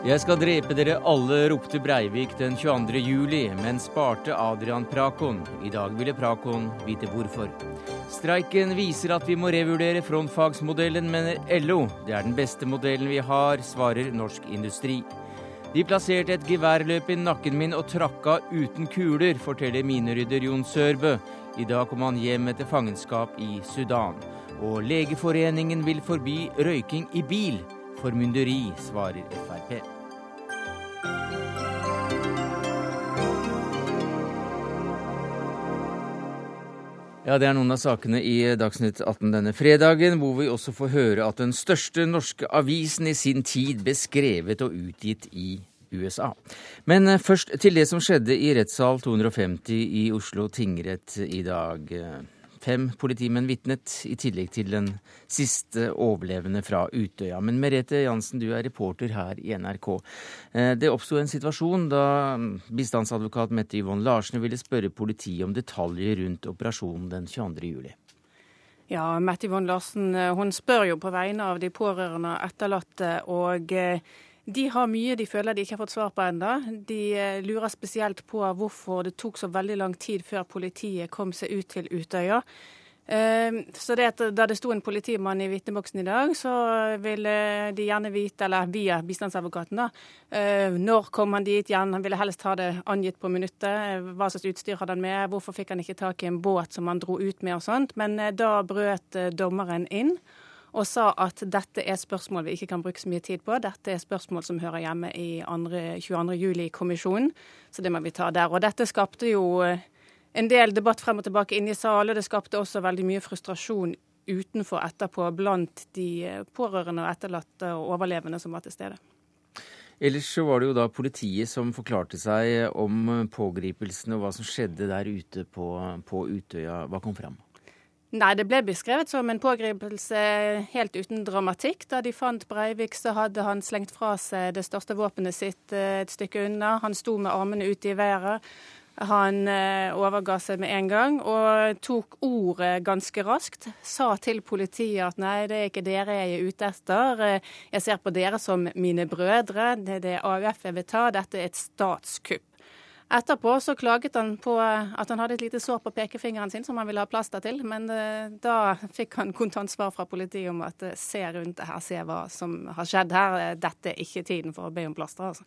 Jeg skal drepe dere alle, ropte Breivik den 22. juli, men sparte Adrian Prakon. I dag ville Prakon vite hvorfor. Streiken viser at vi må revurdere frontfagsmodellen, mener LO. Det er den beste modellen vi har, svarer Norsk Industri. De plasserte et geværløp i nakken min og trakka uten kuler, forteller minerydder Jon Sørbø. I dag kom han hjem etter fangenskap i Sudan. Og Legeforeningen vil forby røyking i bil. Formynderi, svarer Frp. Ja, Det er noen av sakene i Dagsnytt 18 denne fredagen, hvor vi også får høre at den største norske avisen i sin tid ble skrevet og utgitt i USA. Men først til det som skjedde i rettssal 250 i Oslo tingrett i dag. Fem politimenn vitnet, i tillegg til den siste overlevende fra Utøya. Men Merete Jansen, du er reporter her i NRK. Eh, det oppsto en situasjon da bistandsadvokat Mette Yvonne Larsen ville spørre politiet om detaljer rundt operasjonen den 22. juli. Ja, Mette Yvonne Larsen eh, hun spør jo på vegne av de pårørende og etterlatte. og... Eh, de har mye de føler de ikke har fått svar på ennå. De eh, lurer spesielt på hvorfor det tok så veldig lang tid før politiet kom seg ut til Utøya. Eh, så det at Da det sto en politimann i vitneboksen i dag, så ville de gjerne vite, eller via bistandsadvokaten, da, eh, når kom han dit igjen? Han ville helst ha det angitt på minuttet. Hva slags utstyr hadde han med? Hvorfor fikk han ikke tak i en båt som han dro ut med og sånt? Men da brøt dommeren inn og sa at dette er spørsmål vi ikke kan bruke så mye tid på. Dette er spørsmål som hører hjemme i 22. juli-kommisjonen, så det må vi ta der. Og dette skapte jo eh, en del debatt frem og tilbake inne i salen. Det skapte også veldig mye frustrasjon utenfor etterpå blant de eh, pårørende og etterlatte og overlevende som var til stede. Ellers så var det jo da politiet som forklarte seg om pågripelsene og hva som skjedde der ute på, på Utøya. Hva kom fram? Nei, det ble beskrevet som en pågripelse helt uten dramatikk. Da de fant Breivik, så hadde han slengt fra seg det største våpenet sitt eh, et stykke unna. Han sto med armene ute i været. Han eh, overga seg med en gang og tok ordet ganske raskt. Sa til politiet at nei, det er ikke dere jeg er ute etter. Eh, jeg ser på dere som mine brødre. Det er det AUF jeg vil ta. Dette er et statskupp. Etterpå så klaget han på at han hadde et lite sår på pekefingeren sin som han ville ha plaster til, men eh, da fikk han kontant svar fra politiet om at eh, se rundt her, se hva som har skjedd her. Dette er ikke tiden for å be om plaster, altså.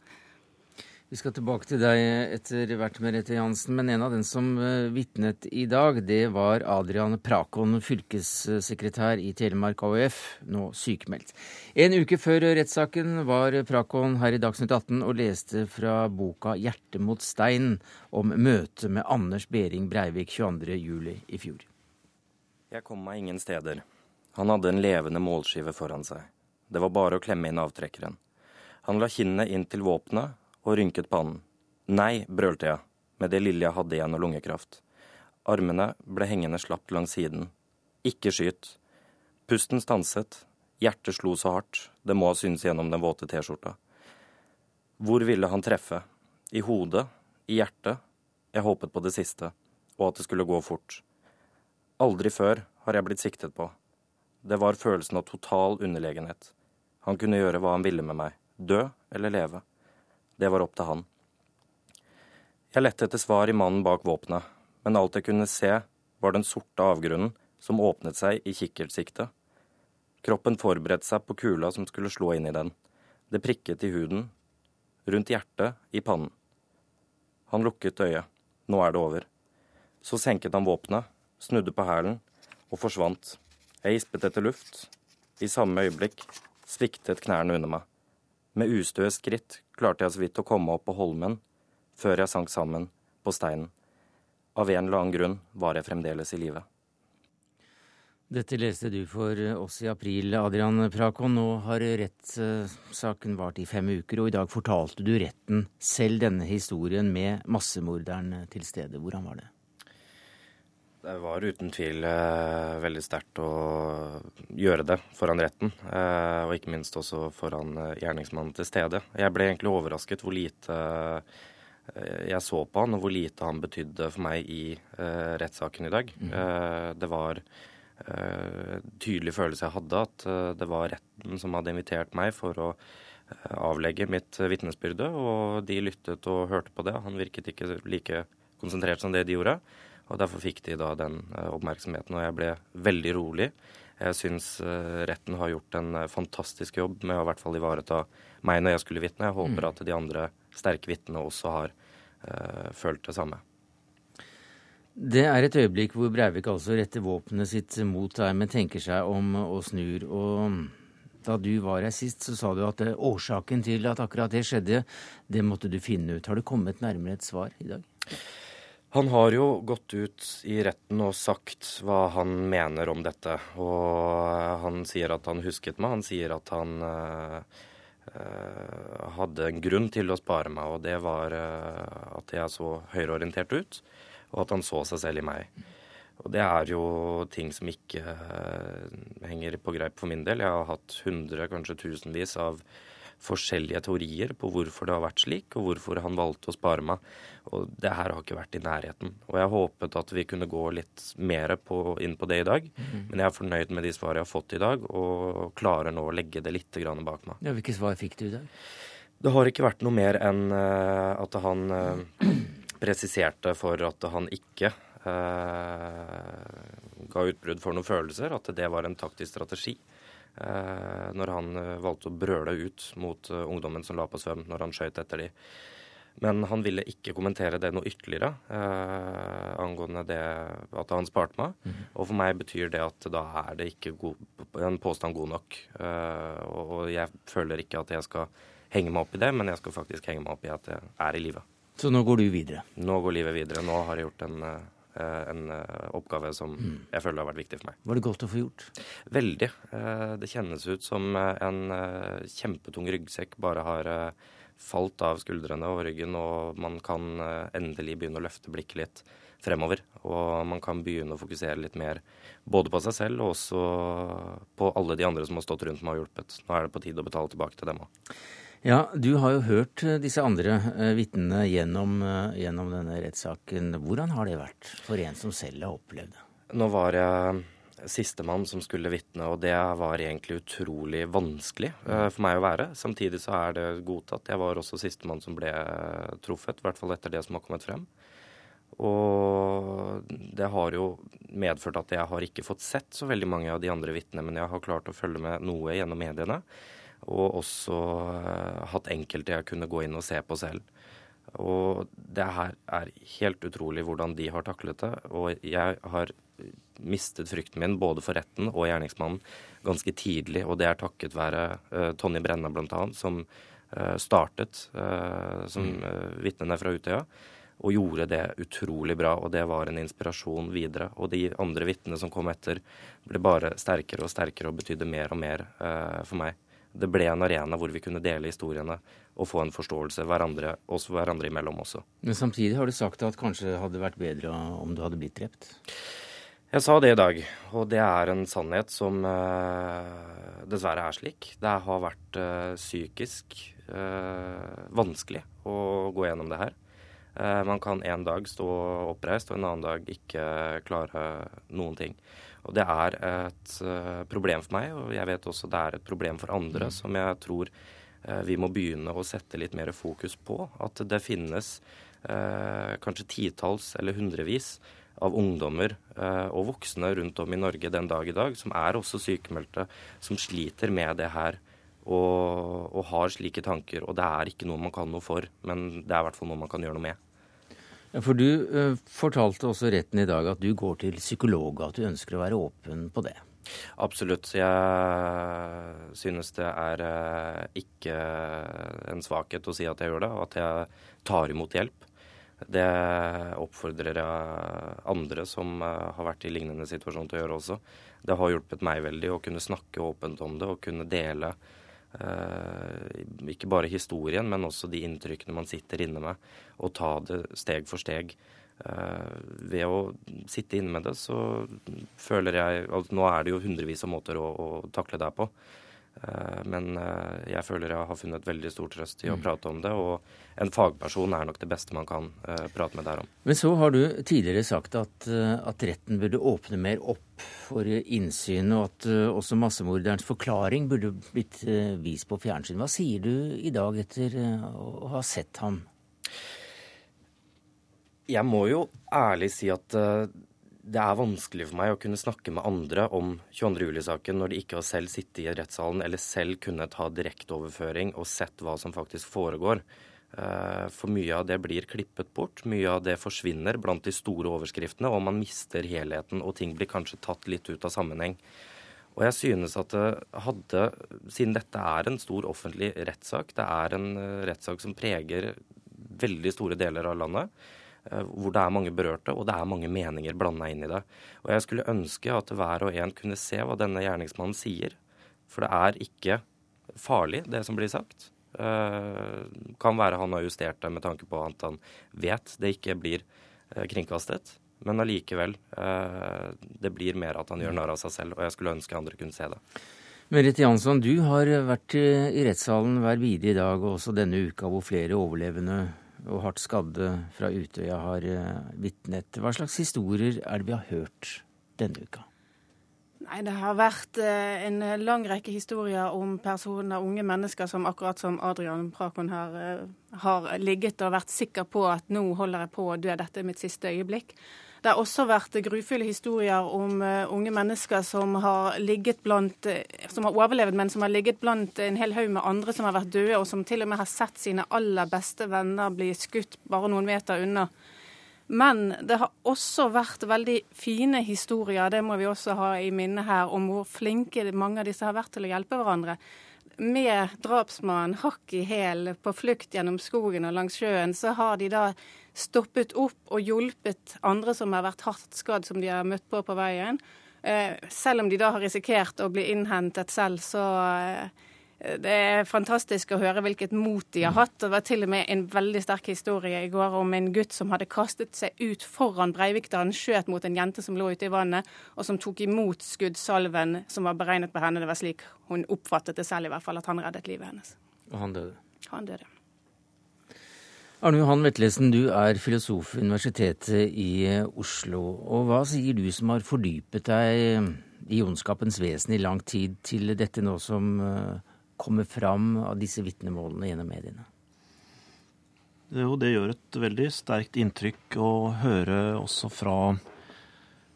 Vi skal tilbake til deg etter hvert, Merete Jansen. Men en av dem som uh, vitnet i dag, det var Adrian Prakon, fylkessekretær i Telemark AUF, nå sykemeldt. En uke før rettssaken var Prakon her i Dagsnytt 18 og leste fra boka 'Hjerte mot stein' om møtet med Anders Behring Breivik 22.07. i fjor. Jeg kom meg ingen steder. Han hadde en levende målskive foran seg. Det var bare å klemme inn avtrekkeren. Han la kinnet inn til våpenet og rynket pannen. Nei, brølte jeg, med det lille jeg hadde igjen av lungekraft. Armene ble hengende slapt langs siden. Ikke skyt. Pusten stanset. Hjertet slo så hardt, det må ha syntes gjennom den våte T-skjorta. Hvor ville han treffe? I hodet? I hjertet? Jeg håpet på det siste, og at det skulle gå fort. Aldri før har jeg blitt siktet på. Det var følelsen av total underlegenhet. Han kunne gjøre hva han ville med meg, dø eller leve. Det var opp til han. Jeg lette etter svar i mannen bak våpenet, men alt jeg kunne se, var den sorte avgrunnen som åpnet seg i kikkertsiktet. Kroppen forberedte seg på kula som skulle slå inn i den. Det prikket i huden, rundt hjertet, i pannen. Han lukket øyet. Nå er det over. Så senket han våpenet, snudde på hælen og forsvant. Jeg gispet etter luft. I samme øyeblikk sviktet knærne under meg. Med ustøe skritt klarte jeg så vidt å komme opp på holmen før jeg sank sammen på steinen. Av en eller annen grunn var jeg fremdeles i live. Dette leste du for oss i april, Adrian Prakon. Nå har rettssaken vart i fem uker, og i dag fortalte du retten selv denne historien med massemorderen til stede. Hvordan var det? Det var uten tvil eh, veldig sterkt å gjøre det foran retten, eh, og ikke minst også foran eh, gjerningsmannen til stede. Jeg ble egentlig overrasket hvor lite eh, jeg så på han, og hvor lite han betydde for meg i eh, rettssaken i dag. Mm. Eh, det var en tydelig følelse jeg hadde, at det var retten som hadde invitert meg for å avlegge mitt vitnesbyrde, og de lyttet og hørte på det. Han virket ikke like konsentrert som det de gjorde. Og Derfor fikk de da den oppmerksomheten, og jeg ble veldig rolig. Jeg syns retten har gjort en fantastisk jobb med å i hvert fall ivareta meg når jeg skulle vitne. Jeg håper mm. at de andre sterke vitnene også har uh, følt det samme. Det er et øyeblikk hvor Breivik altså retter våpenet sitt mot deg, men tenker seg om og snur. Og da du var her sist, så sa du at årsaken til at akkurat det skjedde, det måtte du finne ut. Har du kommet nærmere et svar i dag? Han har jo gått ut i retten og sagt hva han mener om dette. Og han sier at han husket meg. Han sier at han uh, hadde en grunn til å spare meg, og det var uh, at jeg så høyreorientert ut og at han så seg selv i meg. Og det er jo ting som ikke uh, henger på greip for min del. Jeg har hatt hundre, kanskje tusenvis av forskjellige teorier på hvorfor det har vært slik, og hvorfor han valgte å spare meg. Og det her har ikke vært i nærheten. Og jeg håpet at vi kunne gå litt mer på, inn på det i dag. Mm. Men jeg er fornøyd med de svarene jeg har fått i dag, og klarer nå å legge det litt bak meg. Ja, hvilke svar fikk du i dag? Det har ikke vært noe mer enn uh, at han uh, presiserte for at han ikke eh, ga utbrudd for noen følelser, at det var en taktisk strategi. Eh, når han eh, valgte å brøle ut mot uh, ungdommen som la på svøm når han skøyt etter de. Men han ville ikke kommentere det noe ytterligere eh, angående det at han sparte meg. Mm. Og for meg betyr det at da er det ikke god, en påstand god nok. Eh, og jeg føler ikke at jeg skal henge meg opp i det, men jeg skal faktisk henge meg opp i at jeg er i live. Så nå går du videre? Nå går livet videre. Nå har jeg gjort en, eh, en eh, oppgave som mm. jeg føler har vært viktig for meg. Var det godt å få gjort? Veldig. Eh, det kjennes ut som en kjempetung ryggsekk bare har falt av skuldrene og ryggen, og man kan endelig begynne å løfte blikket litt fremover. Og man kan begynne å fokusere litt mer både på seg selv og også på alle de andre som har stått rundt meg og hjulpet. Nå er det på tide å betale tilbake til dem òg. Ja, Du har jo hørt eh, disse andre uh, vitnene gjennom, uh, gjennom, denne rettssaken. Hvordan har det vært for en som selv har opplevd det? Nå var jeg sistemann som skulle vitne, og det var egentlig utrolig vanskelig uh, for meg å være. Samtidig så er det godtatt. Jeg var også sistemann som ble truffet, i hvert fall etter det som har kommet frem. Og det har jo medført at jeg har ikke fått sett så veldig mange av de andre vitnene, men jeg har klart å følge med noe gjennom mediene. Og også uh, hatt enkelte jeg kunne gå inn og se på selv. Og det her er helt utrolig hvordan de har taklet det. Og jeg har mistet frykten min både for retten og gjerningsmannen ganske tidlig. Og det er takket være uh, Tonje Brenna bl.a., som uh, startet uh, som uh, vitne fra Utøya. Og gjorde det utrolig bra, og det var en inspirasjon videre. Og de andre vitnene som kom etter, ble bare sterkere og sterkere og betydde mer og mer for meg det ble en arena hvor vi kunne dele historiene og få en forståelse hverandre, oss hverandre imellom også. Men samtidig har du sagt at kanskje det hadde vært bedre om du hadde blitt drept? Jeg sa det i dag, og det er en sannhet som eh, dessverre er slik. Det har vært eh, psykisk eh, vanskelig å gå gjennom det her. man kan en dag stå oppreist og en annen dag ikke klare noen ting. Og det er et uh, problem for meg, og jeg vet også det er et problem for andre, mm. som jeg tror uh, vi må begynne å sette litt mer fokus på. At det finnes eh, kanskje titalls eller hundrevis av ungdommer og voksne rundt om i Norge den dag i dag, som er også sykemeldte, som sliter med det her. Og, og har slike tanker. Og det er ikke noe man kan noe for, men det er i hvert fall noe man kan gjøre noe med. For du uh, fortalte også retten i dag at du går til psykolog, og at du ønsker å være åpen på det. Absolutt. Jeg synes det er uh, ikke en svakhet å si at jeg gjør det, og at jeg tar imot hjelp. Det oppfordrer jeg andre som uh, har vært i lignende situasjon til å gjøre også. Det har hjulpet meg veldig å kunne snakke åpent om det og kunne dele Eh, ikke bare historien, men også de inntrykkene man sitter inne med, og ta det steg for steg. Eh, ved å sitte inne med det, så føler jeg at Nå er det jo hundrevis av måter å, å takle det på. Eh, men eh, jeg føler jeg har funnet veldig stor trøst i å mm. prate om det, og en fagperson er nok det beste man kan eh, prate med der om. Men så har du tidligere sagt at, at retten burde åpne mer opp for innsyn, og at også massemorderens forklaring burde blitt vist på fjernsyn. Hva sier du i dag etter å ha sett ham? Jeg må jo ærlig si at det er vanskelig for meg å kunne snakke med andre om 22. juli-saken når de ikke har selv sittet i rettssalen eller selv kunnet ha direkteoverføring og sett hva som faktisk foregår. Eh, for mye av det blir klippet bort, mye av det forsvinner blant de store overskriftene, og man mister helheten, og ting blir kanskje tatt litt ut av sammenheng. Og jeg synes at det hadde, siden dette er en stor offentlig rettssak, det er en eh, rettssak som preger veldig store deler av landet, Eh, hvor det er mange berørte, og det er mange meninger blanda inn i det. Og jeg skulle ønske at hver og en kunne se hva denne gjerningsmannen sier. For det er ikke farlig, det som blir sagt. Uh, kan være han har justert det med tanke på at han vet det ikke blir uh, kringkastet. Men allikevel, uh, det blir mer at han gjør narr av seg selv. Og jeg skulle ønske andre kunne se det. Merit Jansson, du har vært i rettssalen hver bidige dag, og også denne uka hvor flere overlevende og hardt skadde fra Utøya har eh, vitnet. Hva slags historier er det vi har hørt denne uka? Nei, Det har vært eh, en lang rekke historier om personer, unge mennesker som akkurat som Adrian Prakon her eh, har ligget og vært sikker på at nå holder jeg på å dø, dette er mitt siste øyeblikk. Det har også vært grufulle historier om uh, unge mennesker som har blant, uh, som har overlevd, men som har ligget blant en hel haug med andre som har vært døde, og som til og med har sett sine aller beste venner bli skutt bare noen meter unna. Men det har også vært veldig fine historier, det må vi også ha i minne her, om hvor flinke mange av disse har vært til å hjelpe hverandre med drapsmannen hakk i hæl på flukt gjennom skogen og langs sjøen, så har de da stoppet opp og hjulpet andre som har vært hardt skadd, som de har møtt på på veien. Eh, selv om de da har risikert å bli innhentet selv, så eh, det er fantastisk å høre hvilket mot de har hatt. Det var til og med en veldig sterk historie i går om en gutt som hadde kastet seg ut foran Breivik da han skjøt mot en jente som lå ute i vannet, og som tok imot skuddsalven som var beregnet på henne. Det var slik hun oppfattet det selv, i hvert fall, at han reddet livet hennes. Og han døde? Han døde. Arne Johan Vetlesen, du er filosof ved Universitetet i Oslo. Og hva sier du som har fordypet deg i ondskapens vesen i lang tid, til dette nå som uh, kommer fram av disse vitnemålene gjennom mediene? Jo, det gjør et veldig sterkt inntrykk å høre også fra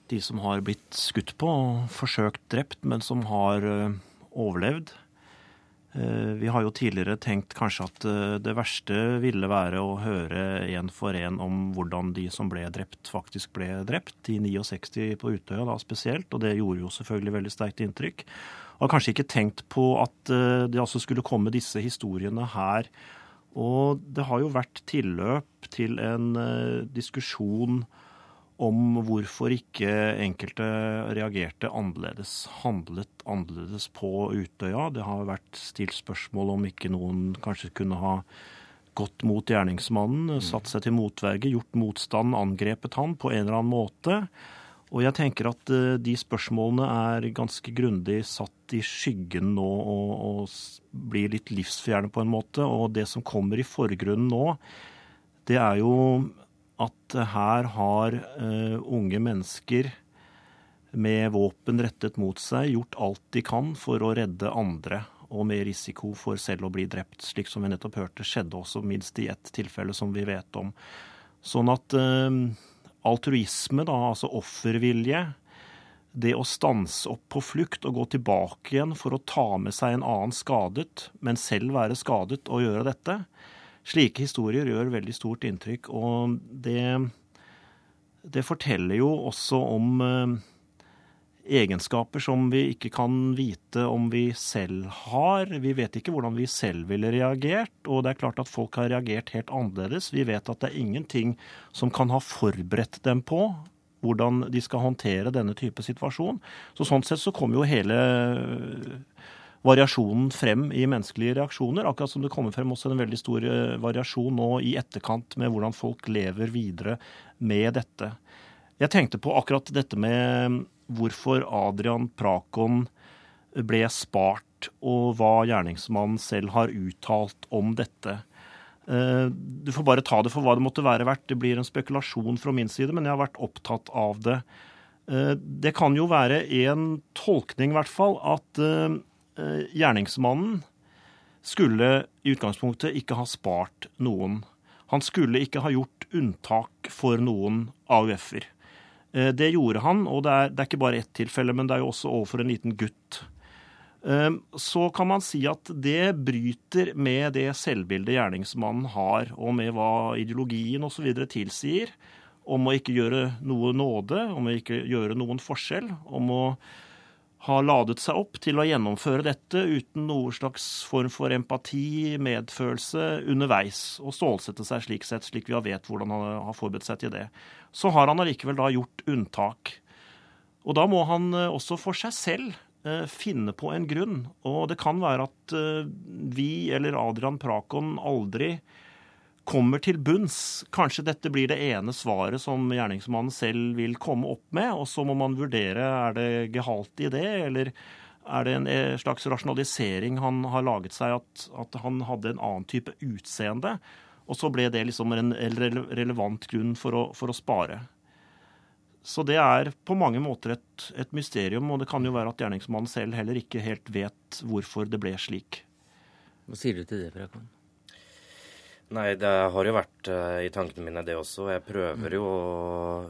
de som har blitt skutt på og forsøkt drept, men som har eh, overlevd. Eh, vi har jo tidligere tenkt kanskje at eh, det verste ville være å høre én for én om hvordan de som ble drept, faktisk ble drept. De 69 på Utøya da spesielt, og det gjorde jo selvfølgelig veldig sterkt inntrykk har kanskje ikke tenkt på at eh, det altså skulle komme disse historiene her. Og det har jo vært tilløp til en diskusjon om hvorfor ikke enkelte reagerte annerledes, handlet annerledes på Utøya. Det har vært stilt spørsmål om ikke noen kanskje kunne ha gått mot gjerningsmannen, satt seg til motverge, gjort motstand, angrepet han på en eller annen måte. Og jeg tenker at eh, de spørsmålene er ganske grundig satt i skyggen nå og, og blir litt livsfjerne på en måte. Og det som kommer i forgrunnen nå, det er jo at her har uh, unge mennesker med våpen rettet mot seg gjort alt de kan for å redde andre, og med risiko for selv å bli drept. Slik som vi nettopp hørte skjedde også minst i ett tilfelle som vi vet om. Sånn at uh, altruisme, da, altså offervilje, det å stanse opp på flukt og gå tilbake igjen for å ta med seg en annen skadet, men selv være skadet og gjøre dette, slike historier gjør veldig stort inntrykk. Og det, det forteller jo også om eh, egenskaper som vi ikke kan vite om vi selv har. Vi vet ikke hvordan vi selv ville reagert, og det er klart at folk har reagert helt annerledes. Vi vet at det er ingenting som kan ha forberedt dem på hvordan de skal håndtere denne type situasjon. Så Sånn sett så kommer jo hele variasjonen frem i menneskelige reaksjoner. Akkurat som det kommer frem også en veldig stor øh, variasjon nå i etterkant med hvordan folk lever videre med dette. Jeg tenkte på akkurat dette med hvorfor Adrian Prakon ble spart og hva gjerningsmannen selv har uttalt om dette. Eh, du får bare ta det for hva det måtte være verdt. Det blir en spekulasjon fra min side, men jeg har vært opptatt av det. Eh, det kan jo være en tolkning, i hvert fall, at eh, gjerningsmannen skulle i utgangspunktet ikke ha spart noen. Han skulle ikke ha gjort unntak for noen AUF-er. Det gjorde han, og det er, det er ikke bare ett tilfelle, men det er jo også overfor en liten gutt. Ehm, så kan man si at det bryter med det selvbildet gjerningsmannen har, og med hva ideologien osv. tilsier om å ikke gjøre noe nåde, om å ikke gjøre noen forskjell, om å ha ladet seg opp til å gjennomføre dette uten noe slags form for empati, medfølelse underveis, og stålsette seg slik sett, slik vi vet hvordan han har forberedt seg til det. Så har han allikevel da gjort unntak. Og da må han eh, også for seg selv Eh, finne på en grunn. Og det kan være at eh, vi eller Adrian Prakon aldri kommer til bunns. Kanskje dette blir det ene svaret som gjerningsmannen selv vil komme opp med, og så må man vurdere er det gehalt i det, eller er det en eh, slags rasjonalisering han har laget seg, at, at han hadde en annen type utseende, og så ble det liksom en relevant grunn for å, for å spare. Så det er på mange måter et, et, mysterium, og det kan jo være at gjerningsmannen selv heller ikke helt vet hvorfor det ble slik. Hva sier du til det, Frakon? Nei, det har jo vært uh, i tankene mine, det også. Jeg prøver jo å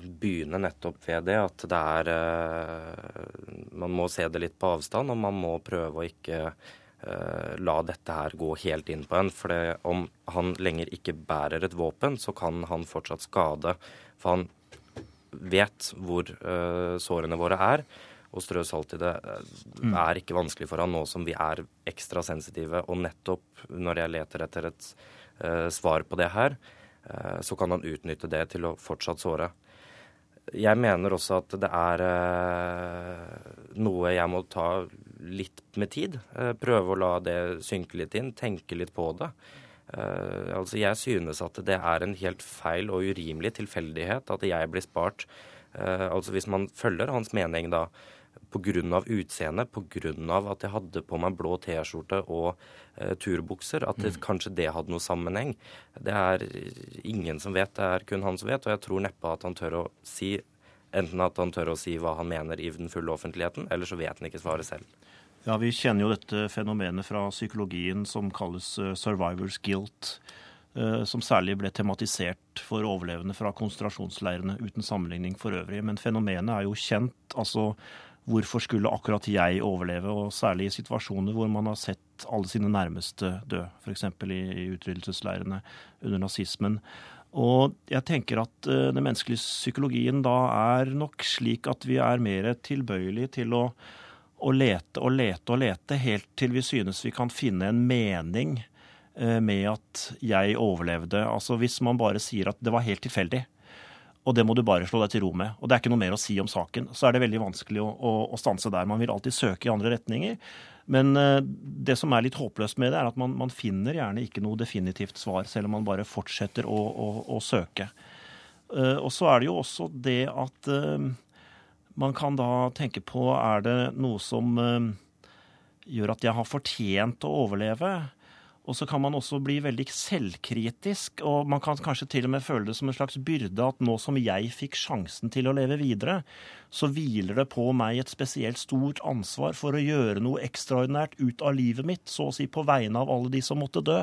begynne nettopp ved det. At det er uh, Man må se det litt på avstand, og man må prøve å ikke uh, la dette her gå helt inn på en. For det, om han lenger ikke bærer et våpen, så kan han fortsatt skade. For han vet hvor sårene våre er. Og strø salt i det mm. er ikke vanskelig for han nå som vi er ekstra sensitive. Og nettopp når jeg leter etter et svar på det her, uh, så kan han utnytte det til å fortsatt såre. Jeg mener også at det er noe jeg må ta litt med tid. prøve å la det synke litt inn, tenke litt på det. Altså Jeg synes at det er en helt feil og urimelig tilfeldighet at jeg blir spart. Altså Hvis man følger hans mening da pga. utseendet, pga. at jeg hadde på meg blå T-skjorte og eh, turbukser, at det, mm. kanskje det hadde noe sammenheng. Det er ingen som vet, det er kun han som vet. Og jeg tror neppe at han tør å si enten at han tør å si hva han mener i den fulle offentligheten, eller så vet han ikke svaret selv. Ja, Vi kjenner jo dette fenomenet fra psykologien som kalles uh, survivors guilt. Uh, som særlig ble tematisert for overlevende fra konsentrasjonsleirene, uten sammenligning for øvrig. Men fenomenet er jo kjent. altså Hvorfor skulle akkurat jeg overleve, og særlig i situasjoner hvor man har sett alle sine nærmeste dø, f.eks. i, i utryddelsesleirene under nazismen. Og jeg tenker at uh, den menneskelige psykologien da er nok slik at vi er mer tilbøyelige til å å lete og lete og lete helt til vi synes vi kan finne en mening eh, med at jeg overlevde. Altså Hvis man bare sier at det var helt tilfeldig, og det må du bare slå deg til ro med, og det er ikke noe mer å si om saken, så er det veldig vanskelig å, å, å stanse der. Man vil alltid søke i andre retninger. Men uh, det som er litt håpløst med det, er at man, man, finner gjerne ikke noe definitivt svar, selv om man bare fortsetter å, å, søke. Uh, og så er det jo også det at uh, man kan da tenke på er det noe som eh, gjør at jeg har fortjent å overleve. Og så kan man også bli veldig selvkritisk, og man kan kanskje til og med føle det som en slags byrde at nå som jeg fikk sjansen til å leve videre, så hviler det på meg et spesielt stort ansvar for å gjøre noe ekstraordinært ut av livet mitt, så å si på vegne av alle de som måtte dø.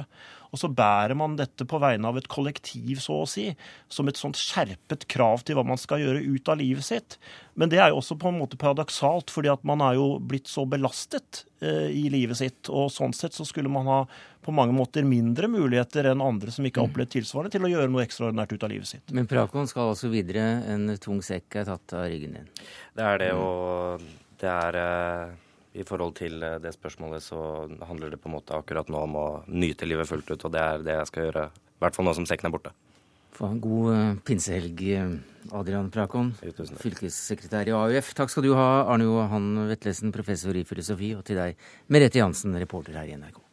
Og så bærer man dette på vegne av et kollektiv, så å si, som et sånt skjerpet krav til hva man skal gjøre ut av livet sitt. Men det er jo også på en måte paradoksalt, fordi at man er jo blitt så belastet eh, i livet sitt. Og sånn sett så skulle man ha på mange måter mindre muligheter enn andre som ikke har mm. opplevd tilsvarende, til å gjøre noe ekstraordinært ut av livet sitt. Men Prakon skal altså videre. En tung sekk er tatt av ryggen din. Det er det, og det er eh, i forhold til eh, det spørsmålet så handler det på en måte akkurat nå om å nyte livet fullt ut, og det er det jeg skal gjøre. I hvert fall nå som sekken er borte. Få en god uh, pinsehelg, eh, Adrian Prakon, fylkessekretær i AUF. Takk skal du ha, Arne Johan Vetlesen, professor i filosofi, og til deg, Merete Jansen, reporter her i NRK.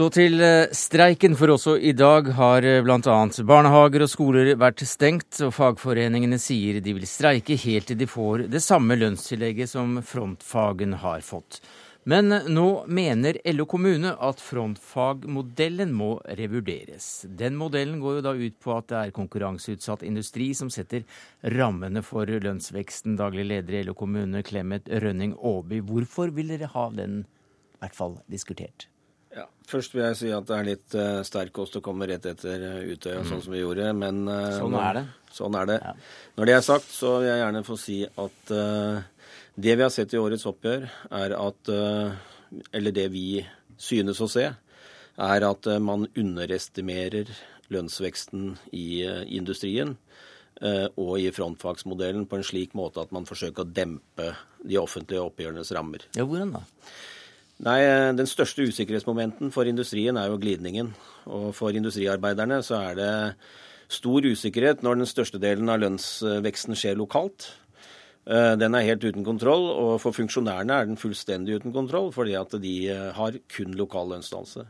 Så til eh, streiken, for også i dag har eh, bl.a. barnehager og skoler vært stengt, og fagforeningene sier de vil streike helt til de får det samme lønnstillegget som frontfagen har fått. Men eh, nå mener LO kommune at frontfagmodellen må revurderes. Den modellen går jo da ut på at det er konkurranseutsatt industri som setter rammene for lønnsveksten. Daglig leder i LO kommune, Clemet Rønning Aaby. Hvorfor vil dere ha den i hvert fall diskutert? Ja, Først vil jeg si at det er litt uh, sterk kost å komme rett etter uh, Utøya, mm. sånn som vi gjorde. Men uh, sånn er det. Sånn er det. Ja. Når det er sagt, så vil jeg gjerne få si at det vi har sett i årets oppgjør, er at Eller det vi synes å se, er at man underestimerer lønnsveksten i industrien og i frontfagsmodellen på en slik måte at man forsøker å dempe de offentlige oppgjørenes rammer. Ja, Hvordan da? Nei, eh, Den største usikkerhetsmomenten for industrien er jo glidningen. Og for industriarbeiderne så er det stor usikkerhet når den største delen av lønnsveksten skjer lokalt. Eh, den er helt uten kontroll, og for funksjonærene er den fullstendig uten kontroll, fordi at de eh, har kun lokal lønnsdannelse.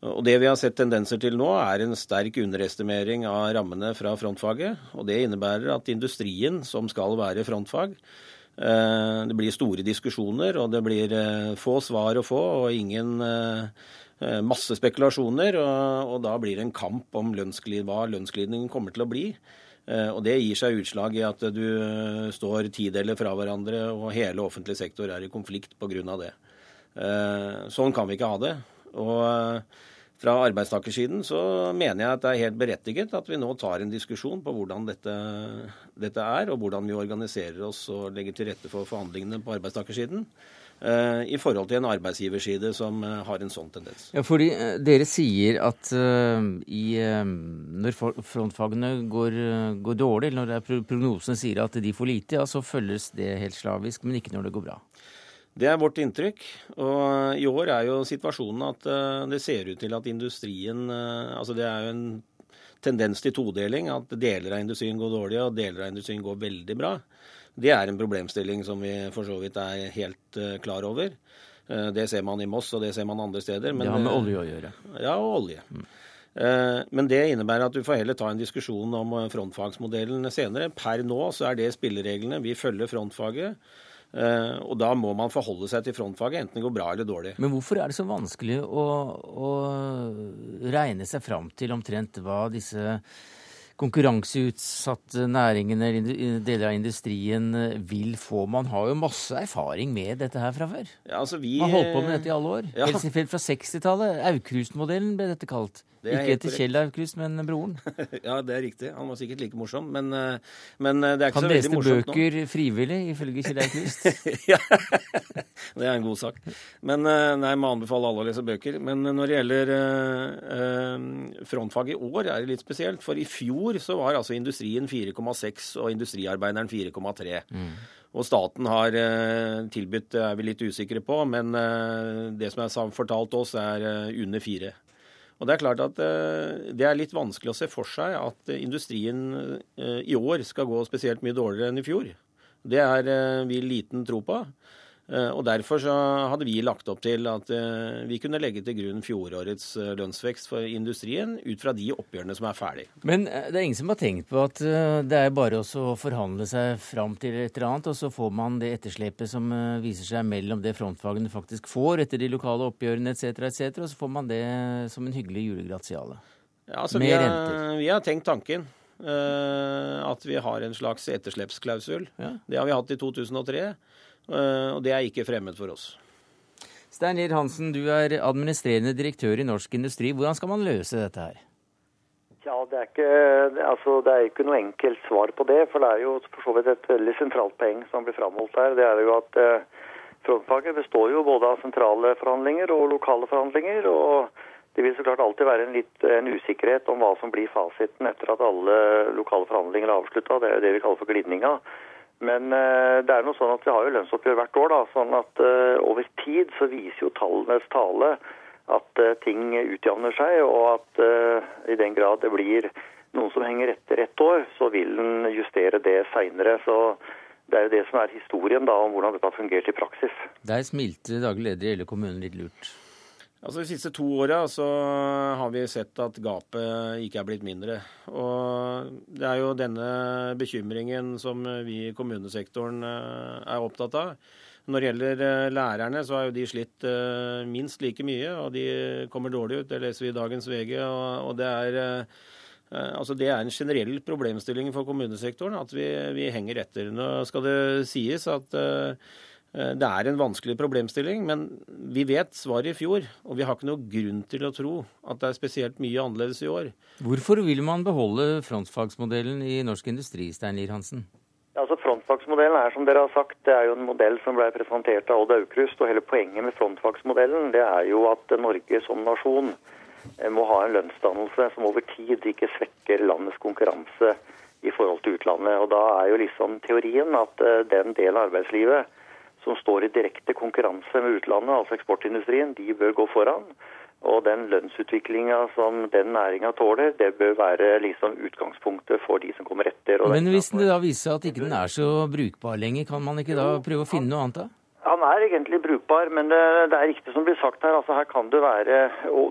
Og Det vi har sett tendenser til nå, er en sterk underestimering av rammene fra frontfaget. og Det innebærer at industrien, som skal være frontfag, det blir store diskusjoner, og det blir eh, få svar å få, og ingen eh, masse spekulasjoner. Og, og da blir det en kamp om lønnsglid, hva lønnsglidningen kommer til å bli. Og Det gir seg utslag i at du står tideler fra hverandre, og hele offentlig sektor er i konflikt pga. det. Sånn kan vi ikke ha det. Og fra arbeidstakersiden så mener jeg at det er helt berettiget at vi nå tar en diskusjon på hvordan dette, dette er, og hvordan vi organiserer oss og legger til rette for forhandlingene på arbeidstakersiden. Uh, I forhold til en arbeidsgiverside som uh, har en sånn tendens. Ja, fordi uh, Dere sier at i, når frontfagene går, går dårlig, når prognosene sier at de får lite, ja, så følges det helt slavisk, men ikke når det går bra. Det er vårt inntrykk. Og i år er jo situasjonen at eh, det ser ut til at industrien eh, Altså det er jo en tendens til todeling. At deler av industrien går dårlig, og deler av industrien går veldig bra. Det er en problemstilling som vi for så vidt er helt eh, klar over. Det ser man i Moss, og det ser man andre steder. Men, det har med olje å gjøre? Ja, og olje. Mm. Men det innebærer at du får heller ta en diskusjon om frontfagsmodellen senere. Per nå så er det spillereglene. Vi følger frontfaget. Eh, og da må man forholde seg til frontfaget, enten det går bra eller dårlig. Men hvorfor er det så vanskelig å, å regne seg fram til omtrent hva disse konkurranseutsatte næringene eller deler av industrien eh, vil få? Man har jo masse erfaring med dette her fra før. Ja, altså vi, Man har holdt på med dette i alle år. Ja. Helt fra 60-tallet. Aukrust-modellen ble dette kalt. Ikke etter Kjell Aukrust, men broren. ja, det er riktig. Han var sikkert like morsom, men, eh, men eh, det er ikke Han så veldig morsomt nå. Han leste bøker frivillig, ifølge Kjell Aukrust. ja, det er en god sak. Men eh, nei, må anbefale alle å lese bøker. Men når det gjelder eh, frontfag i år, er det litt spesielt. For i fjor så var altså industrien 4,6 og industriarbeideren 4,3. Mm. Og staten har tilbudt, er vi litt usikre på, men det som er fortalt oss, er under 4. Og Det er klart at eh, det er litt vanskelig å se for seg at industrien eh, i år skal gå spesielt mye dårligere enn i fjor. Det er eh, vi liten tro på. Eh, og Derfor så hadde vi lagt opp til at eh, vi kunne legge til grunn fjorårets eh, lønnsvekst for industrien ut fra de oppgjørene som er ferdig. Men det er ingen som har tenkt på at det er bare å forhandle seg fram til et eller annet, og så får man det etterslepet som viser seg mellom det frontfagene faktisk får etter de lokale oppgjørene etc., etc., og så får man det som en hyggelig julegratiale. Ja, altså, Med vi har, renter. Vi har tenkt tanken. Uh, at vi har en slags etterslepsklausul. Ja. Det har vi hatt i 2003. Eh, og det er ikke fremmed for oss. Stein Lier Hansen, du er administrerende direktør i Norsk Industri. Hvordan skal man løse dette her? Ja, det er, ikke, altså, det er ikke noe enkelt svar på det. For det er jo for så vidt et veldig sentralt poeng som blir framholdt her. Det er jo at eh, frontfaget består jo både av sentrale forhandlinger og lokale forhandlinger. og det vil så klart alltid være en, litt, en usikkerhet om hva som blir fasiten etter at alle lokale forhandlinger er avslutta. Det er jo det vi kaller for glidninga. Men uh, det er noe sånn at vi har jo lønnsoppgjør hvert år. da, sånn at uh, Over tid så viser jo tallenes tale at uh, ting utjevner seg, og at i den grad det blir noen som henger etter ett år, så vil en justere det seinere. Så det er jo det som er historien da, om hvordan dette har fungert i praksis. Der smilte daglig leder i hele kommunen litt lurt. Altså De siste to åra har vi sett at gapet ikke er blitt mindre. Og det er jo denne bekymringen som vi i kommunesektoren eh, er opptatt av. Når det gjelder eh, lærerne, så har jo de slitt eh, minst like mye, og de kommer dårlig ut. Det leser vi i dagens VG. og det er... Altså Det er en generell problemstilling for kommunesektoren at vi, vi henger etter. Nå skal det sies at det er en vanskelig problemstilling, men vi vet svaret i fjor. Og vi har ikke noe grunn til å tro at det er spesielt mye annerledes i år. Hvorfor vil man beholde frontfagsmodellen i norsk industri, Stein Lier Hansen? Altså Frontfagsmodellen er som dere har sagt, det er jo en modell som ble presentert av Odd Aukrust. og Hele poenget med frontfagsmodellen det er jo at Norge som nasjon eh, må ha en lønnsdannelse som over tid ikke svekker landets konkurranse i forhold til utlandet. Og Da er jo liksom teorien at eh, den delen av arbeidslivet som står i direkte konkurranse med utlandet, altså eksportindustrien, de bør gå foran. Og den lønnsutviklinga som den næringa tåler, det bør være liksom utgangspunktet for de som kommer etter. Men hvis det da viser seg at ikke den er så brukbar lenger, kan man ikke da prøve å finne noe annet da? Han er egentlig brukbar, men det, det, er riktig som blir sagt her. altså Her kan det være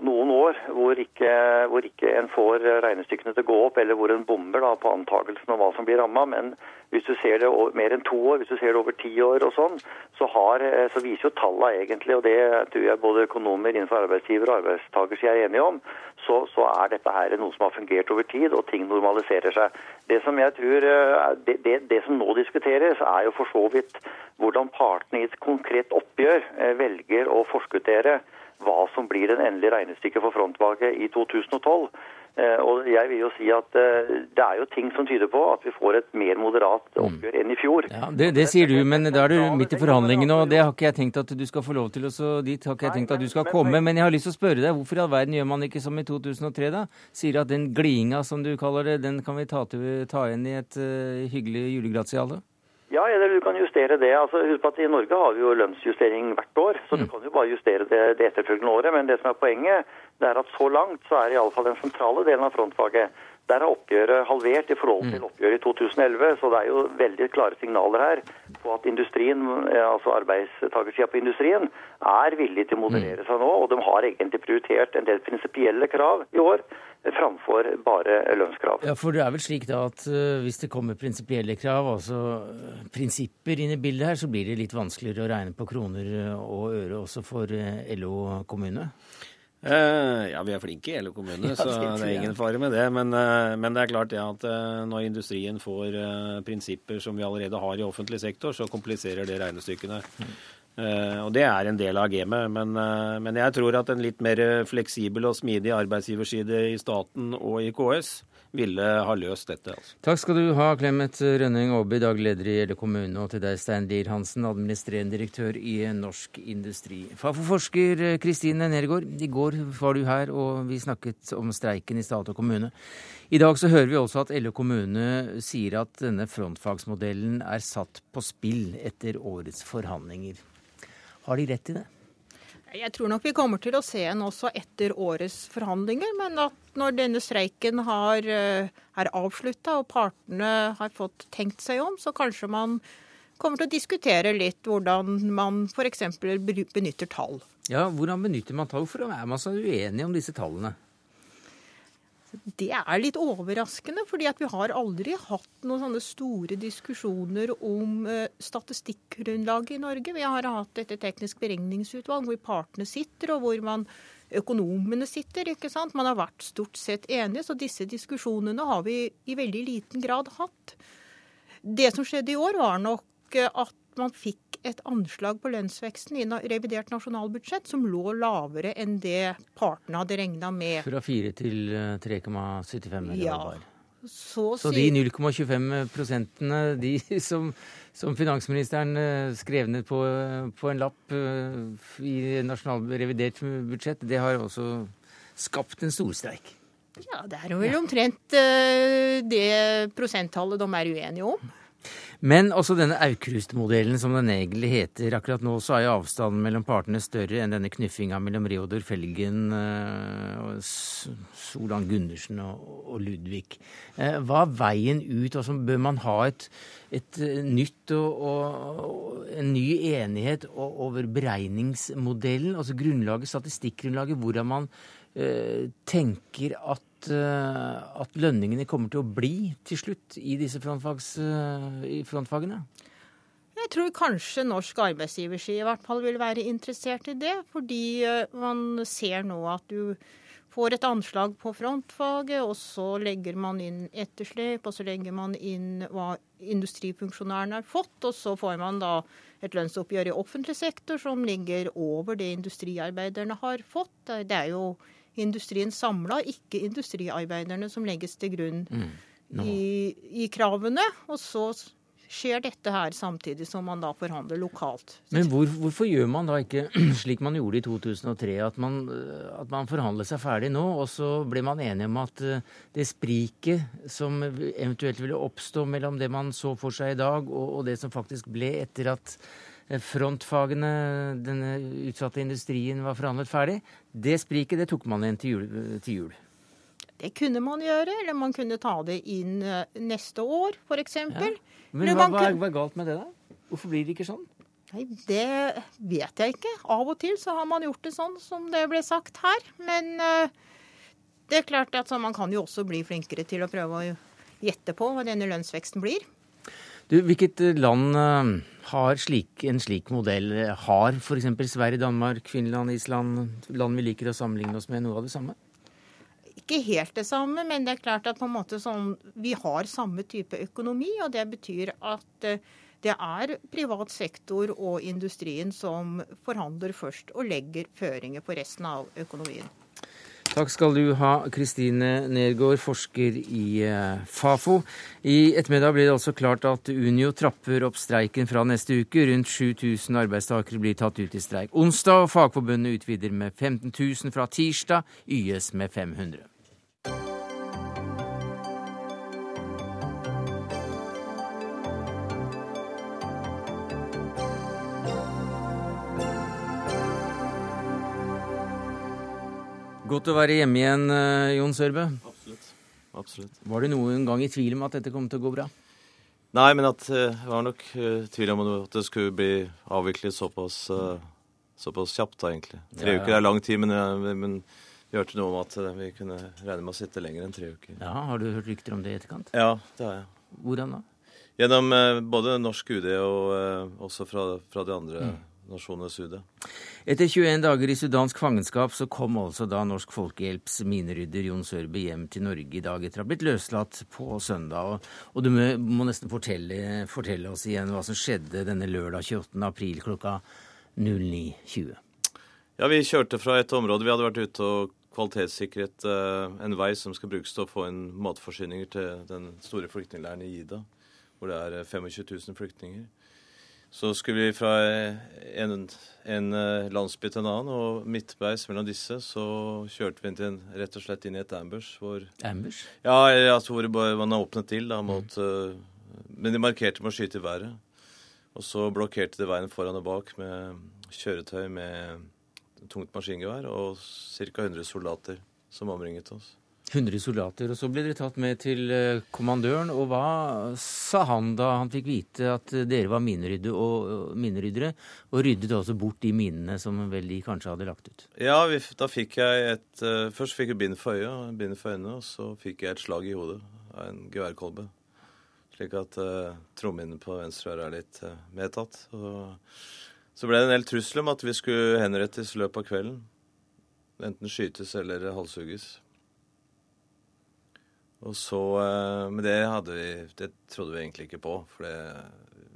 noen år hvor ikke, hvor ikke en får regnestykkene til å gå opp, eller hvor en bommer da på antakelsen om hva som blir ramma. Men hvis du ser det over, mer enn to år, hvis du ser det over ti år og sånn, så, har, eh, så viser jo tallene egentlig, og det tror jeg både økonomer innenfor arbeidsgiver og arbeidstakerside er enige om, så, så, er dette her noe som har fungert over tid, og ting normaliserer seg. Det som jeg tror, eh, det, det, det som nå diskuteres, er jo for så vidt hvordan partene i et konkret oppgjør eh, velger å forskuttere hva som blir den endelige regnestykket for frontvalget i 2012. Eh, og jeg vil jo si at eh, Det er jo ting som tyder på at vi får et mer moderat mm. oppgjør enn i fjor. Ja, det, det, sier du, men da er du midt i forhandlingene, og det har ikke jeg tenkt at du skal få lov til. også dit har ikke jeg tenkt at du skal komme. Men jeg har lyst til å spørre deg, hvorfor i all verden gjør man ikke som i 2003, da? Sier at den glidinga, som du kaller det, den kan vi ta, til, ta inn i et uh, hyggelig julegratiale? Ja, eller du kan justere det. Altså, husk at I Norge har vi jo lønnsjustering hvert år, så mm. du kan jo bare justere det det etterfølgende året. Men det som er poenget, det er at så langt så er iallfall den sentrale delen av frontfaget der er oppgjøret halvert i forhold til mm. oppgjøret i 2011. Så det er jo veldig klare signaler her på at industrien, altså arbeidstakersida på industrien er villig til å moderere mm. seg nå. Og de har egentlig prioritert en del prinsipielle krav i år framfor bare lønnskrav. Ja, For det er vel slik da at uh, hvis det kommer prinsipielle krav, altså prinsipper inn i bildet her, så blir det litt vanskeligere å regne på kroner og øre også for LO kommune? Ja, vi er flinke i hele kommunen, ja, så det er ingen fare med det. Men, men det er klart det at når industrien får prinsipper som vi allerede har i offentlig sektor, så kompliserer det regnestykkene. Mm. Eh, og Det er en del av gamet, men, eh, men, jeg tror at en litt mer fleksibel og smidig arbeidsgiverside i staten og i KS ville ha løst dette. Altså. Takk skal du ha, Clemet Rønning Aaby, daglig leder i Gjelle kommune, og til deg, Stein Lier Hansen, administrerende direktør i Norsk Industri. Fafo-forsker Kristine Nergård, i går var du her, og vi snakket om streiken i stat og kommune. I dag så hører vi også at LO kommune sier at denne frontfagsmodellen er satt på spill etter årets forhandlinger. Har de rett i det? Jeg tror nok vi kommer til å se en også etter årets forhandlinger. Men at når denne streiken har, eh, er avslutta og partene har fått tenkt seg om, så kanskje man kommer til å diskutere litt hvordan man f.eks. benytter tall. Ja, Hvordan benytter man tall? Hvorfor er man så uenig om disse tallene? Det er litt overraskende, fordi vi har aldri hatt noen sånne store diskusjoner om uh, statistikkgrunnlaget i Norge. Vi har hatt dette teknisk beregningsutvalg hvor partene sitter, og hvor man, økonomene sitter. ikke sant? Man har vært stort sett enige, så disse diskusjonene har vi i veldig liten grad hatt. Det som skjedde i år, var nok eh, at man fikk et anslag på lønnsveksten i revidert nasjonalbudsjett som lå lavere enn det partene hadde regna med. Fra 4 til 3,75 Ja. Så, så, de 0,25 prosentene de som, som, finansministeren eh, skrev ned på, på en lapp eh, i revidert budsjett, det har også skapt en storstreik? Ja, det er jo vel omtrent eh, det prosenttallet de er uenige om. Men også denne Aukrust-modellen, som den egentlig heter. Akkurat nå så er jo avstanden mellom partene større enn denne knuffinga mellom Reodor Felgen, uh, Solan Gundersen og, Ludvig. Uh, hva er veien ut? Altså, bør man ha et, et nytt og, og, en ny enighet over beregningsmodellen? Altså grunnlaget, statistikkgrunnlaget, hvordan man tenker at Eh, at lønningene kommer til å bli til slutt i disse frontfags, eh, i frontfagene? Jeg tror kanskje norsk arbeidsgiverside i hvert fall vil være interessert i det. Fordi eh, man ser nå at du får et anslag på frontfaget, og så legger man inn etterslep, og så legger man inn hva industrifunksjonærene har fått, og så får man da et lønnsoppgjør i offentlig sektor som ligger over det industriarbeiderne har fått. Det er jo industrien samla, ikke industriarbeiderne som legges til grunn mm. no. i, i, kravene. Og så skjer dette her samtidig som man da forhandler lokalt. Men hvor, hvorfor gjør man da ikke slik man gjorde i 2003, at man, at man forhandler seg ferdig nå, og så ble man enige om at eh, det spriket som eventuelt ville oppstå mellom det man så for seg i dag, og, og det som faktisk ble etter at frontfagene, denne utsatte industrien, var forhandlet ferdig. Det spriket det tok man igjen til jul, til jul. Det kunne man gjøre, eller man kunne ta det inn eh, neste år, f.eks. Ja. Men hva, hva, hva er galt med det, da? Hvorfor blir det ikke sånn? Nei, Det vet jeg ikke. Av og til så har man gjort det sånn som det ble sagt her. Men uh, det er klart at man kan jo også bli flinkere til å prøve å gjette på hva denne lønnsveksten blir. Du, Hvilket land har slik, en slik modell? Har f.eks. Sverige, Danmark, Finland, Island land vi liker å sammenligne oss med, noe av det samme? Ikke helt det samme, men det er klart at sånn, vi har samme type økonomi. Og det betyr at uh, det er privat sektor og industrien som forhandler først og legger føringer på resten av økonomien. Takk skal du ha, Kristine Nergård, forsker i eh, Fafo. I ettermiddag blir det altså klart at Unio trapper opp streiken fra neste uke. Rundt 7000 arbeidstakere blir tatt ut i streik onsdag, og Fagforbundet utvider med 15 000 fra tirsdag, YS med 500. Godt å være hjemme igjen, eh, Jon Sørbø. Absolutt. Absolutt. Var du noen gang i tvil om at dette kom til å gå bra? Nei, men at, jeg var nok i tvil om at det skulle bli avviklet såpass, såpass kjapt, da, egentlig. Tre ja, ja. uker er lang tid, men, men vi hørte noe om at vi kunne regne med å sitte lenger enn tre uker. Ja, Har du hørt rykter om det i etterkant? Ja, det har jeg. Hvordan da? Gjennom både norsk UD og også fra, fra de andre mm nasjonenes UD. Etter 21 dager i sudansk fangenskap så kom altså da Norsk Folkehjelps minerydder Jon Sørbe hjem til Norge i dag etter å ha blitt løslatt på søndag. Og, og du må, må nesten fortelle, fortelle, oss igjen hva som skjedde denne lørdag 28. april klokka 09.20. Ja, Vi kjørte fra et område. Vi hadde vært ute og kvalitetssikret eh, en vei som skal brukes til å få inn matforsyninger til den store flyktningleiren i Ida, hvor det er 25 000 flyktninger. Så skulle vi fra en, en eh, landsby til en annen, og midtveis mellom disse så kjørte vi inn til en, rett og slett inn i et ambush. Hvor, ambush? Ja, altså hvor man åpnet til. da, mot, mm. Men de markerte med å skyte i været. Og så blokkerte de veien foran og bak med kjøretøy med tungt maskingevær og ca. 100 soldater som omringet oss. 100 soldater. Og så ble dere tatt med til eh, kommandøren. Og hva sa han da han fikk vite at dere var mineryddere og, mineryddere, og ryddet også bort de minene som vel de kanskje hadde lagt ut? Ja, vi, da fikk jeg et uh, Først fikk jeg bind for øyet, bind for øynene, og så fikk jeg et slag i hodet av en geværkolbe. Slik at uh, trommehinnen på venstre øre er litt uh, medtatt. Og så ble det en del trussel om at vi skulle henrettes i løpet av kvelden. Enten skytes eller halshugges. Og så, eh, Men det, hadde vi, det trodde vi egentlig ikke på. For det,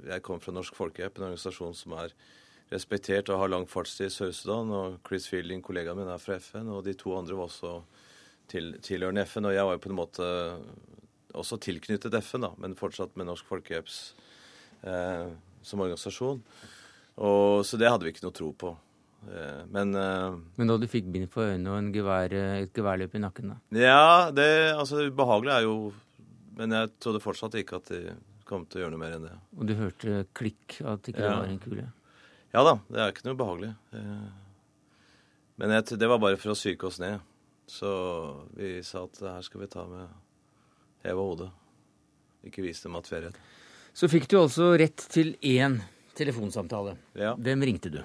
jeg kom fra Norsk Folkehjelp, en organisasjon som er respektert og har lang fartstid i Sør-Sudan. Og Chris Fielding, kollegaen min, er fra FN, og de to andre var også til, tilhørende FN. Og jeg var jo på en måte også tilknyttet FN, da, men fortsatt med Norsk Folkehjelps eh, som organisasjon. Og, så det hadde vi ikke noe tro på. Eh, men uh, Men da du fikk bind for øynene og gevær, et geværløp i nakken, da? Ja, det altså ubehagelige er jo Men jeg trodde fortsatt ikke at de kom til å gjøre noe mer enn det. Og du hørte klikk, at ikke det Ja. var en kule? Ja da, det er ikke noe behagelig. Eh, Men jeg, det var bare for å psyke oss ned. Så vi sa at her skal vi ta med heva hodet. Ikke vise dem at vi er redd. Så fikk du altså rett til én telefonsamtale. Ja. Hvem ringte du?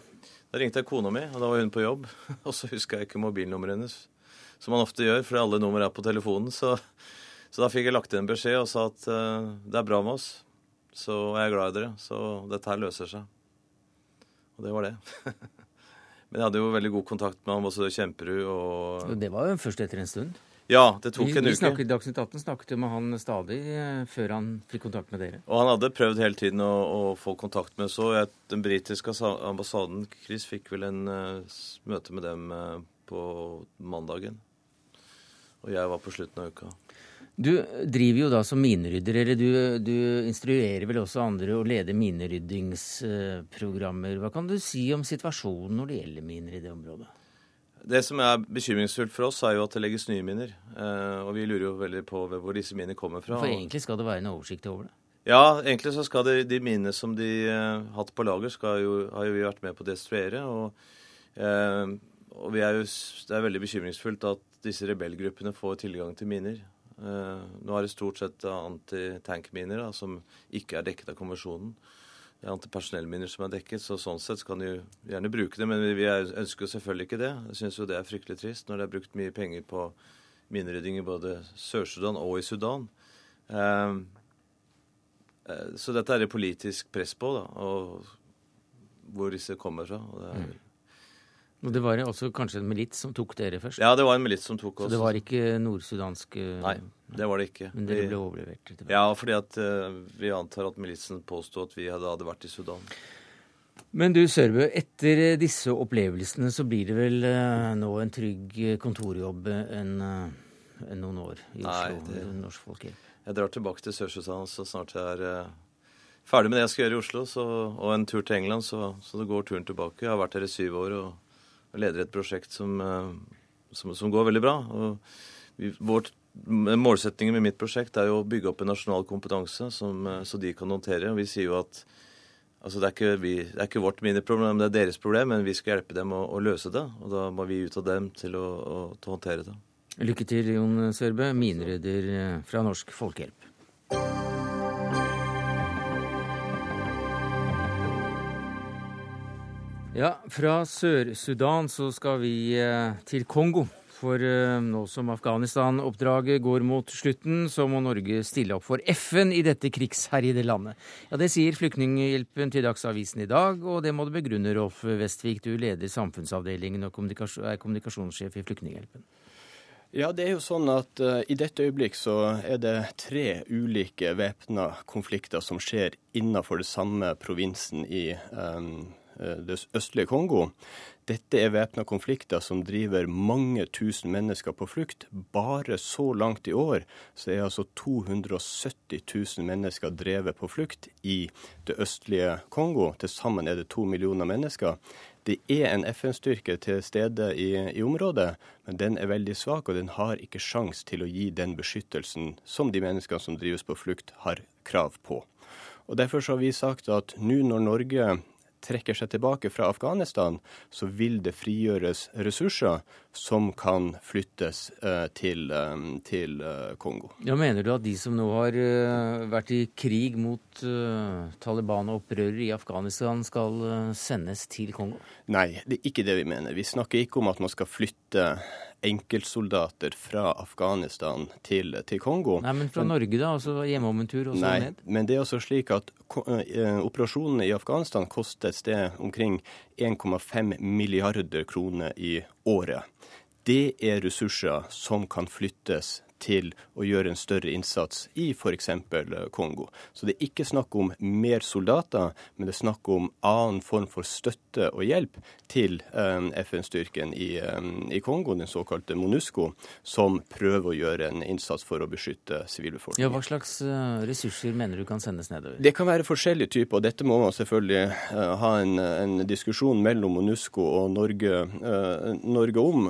Da ringte jeg kona mi, og da var hun på jobb. Og så huska jeg ikke mobilnummeret hennes, som man ofte gjør, for alle nummer er på telefonen. Så, så da fikk jeg lagt inn en beskjed og sa at uh, det er bra med oss, så jeg er glad i dere, så dette her løser seg. Og det var det. Men jeg hadde jo veldig god kontakt med ambassadør Kjemperud og Det var jo først etter en stund. Ja, det tok Vi, en vi uke. snakket, Dagsnytt 18 snakket jo med han stadig eh, før han fikk kontakt med dere. Og han hadde prøvd hele tiden å, å få kontakt med så jeg, Den britiske ambassaden, Chris, fikk vel en uh, møte med dem uh, på mandagen. Og jeg var på slutten av uka. Du driver jo da som minerydder, eller du, du instruerer vel også andre å lede mineryddingsprogrammer. Hva kan du si om situasjonen når det gjelder miner i det området? Det som er bekymringsfullt for oss, er jo at det legges nye miner. Eh, og vi lurer jo veldig på hvor disse minene kommer fra. For egentlig skal det være en oversikt over det. Ja, egentlig så skal det, de minene som de har hatt på lager, skal jo, har jo vi vært med på å destruere. Og, eh, og vi er jo, det er veldig bekymringsfullt at disse rebellgruppene får tilgang til miner. Eh, nå er det stort sett antitankminer som ikke er dekket av konvensjonen. Er antipersonellminer som er dekket, så sånn sett kan de jo gjerne bruke det. Men vi, er, ønsker jo selvfølgelig ikke det. Jeg syns jo det er fryktelig trist når det er brukt mye penger på minerydding i både Sør-Sudan og i Sudan. Eh, Eh, Så dette er det politisk press på, da, og hvor disse kommer fra. Og det er, Og det var også kanskje en milits som tok dere først. Ja, det var en milits som tok Så det var ikke nordsudansk Nei, det var det ikke. Men dere ble overlevert tilbake? Ja, fordi at eh, vi antar at militsen påsto at vi hadde, vært i Sudan. Men du Sørbø, etter disse opplevelsene så blir det vel eh, nå en trygg kontorjobb enn eh, enn noen år i Nei, Oslo det- med Norsk Folkehjelp? Jeg drar tilbake til Sør-Sudan så snart jeg er eh, ferdig med det jeg skal gjøre i Oslo, så, og en tur til England, så, så det går turen tilbake. Jeg har vært her i syv år og, og leder et prosjekt som, eh, som, som går veldig bra. Og vårt, målsettingen med mitt prosjekt er jo å bygge opp en nasjonal kompetanse som, eh, så de kan håndtere. Vi sier jo at altså det, er vi, det er ikke vårt miniproblem, det er deres problem, men vi skal hjelpe dem å, å løse det. Og da må vi ut av dem til å, å, til å håndtere det. Lykke til, Jon Sørbø, minerydder eh, fra Norsk Folkehjelp. Ja, fra Sør-Sudan så skal vi eh, til Kongo. For eh, nå som Afghanistan-oppdraget går mot slutten, så må Norge stille opp for FN i dette krigsherjede landet. Ja, Det sier Flyktninghjelpen til Dagsavisen i dag, og det må du begrunne, Rolf Vestvik. Du leder samfunnsavdelingen og er kommunikasjonssjef i Flyktninghjelpen. Ja, det er jo sånn at uh, i dette øyeblikk så er det tre ulike væpna konflikter som skjer innenfor det samme provinsen i um, det østlige Kongo. Dette er væpna konflikter som driver mange tusen mennesker på flukt. Bare så langt i år så er altså 270 000 mennesker drevet på flukt i det østlige Kongo. Til sammen er det to millioner mennesker. Det er en FN-styrke til stede i, i, området, men den er veldig svak, og den har ikke sjans til å gi den beskyttelsen som de menneskene som drives på flukt, har krav på. Og Derfor har vi sagt at nå når Norge trekker seg tilbake fra Afghanistan, så vil det frigjøres ressurser som kan flyttes uh, til, um, til uh, Kongo. Ja, Mener du at de som nå har vært i krig mot Taliban og opprørere i Afghanistan, skal sendes til Kongo? Nei, det er ikke det vi mener. Vi snakker ikke om at man skal flytte enkeltsoldater fra Afghanistan til, til, Kongo. Nei, Men fra Norge, da? Altså hjemme om en tur og så nei, ned? Men det er altså slik at uh, operasjonene i Afghanistan koster et sted omkring 1,5 milliarder kroner i året. Det er ressurser som kan flyttes til å gjøre en større innsats i f.eks. Kongo. Så det er ikke snakk om mer soldater, men det er snakk om annen form for støtte og hjelp til um, FN-styrken i, um, i, Kongo, den såkalte MONUSCO, som prøver å gjøre en innsats for å beskytte sivilbefolkningen. Ja, hva slags ressurser mener du kan sendes nedover? Det kan være forskjellige typer, og dette må man selvfølgelig ha en, en, diskusjon mellom MONUSCO og Norge, Norge om.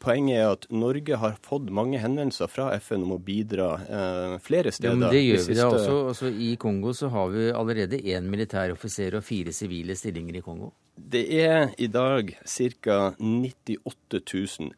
poenget er at Norge har fått mange henvendelser fra FN om å bidra eh, flere steder. Ja, men det gjør vi da også. også. I Kongo så har vi allerede én militær offiser og fire sivile stillinger i Kongo. Det er i dag ca. 98 000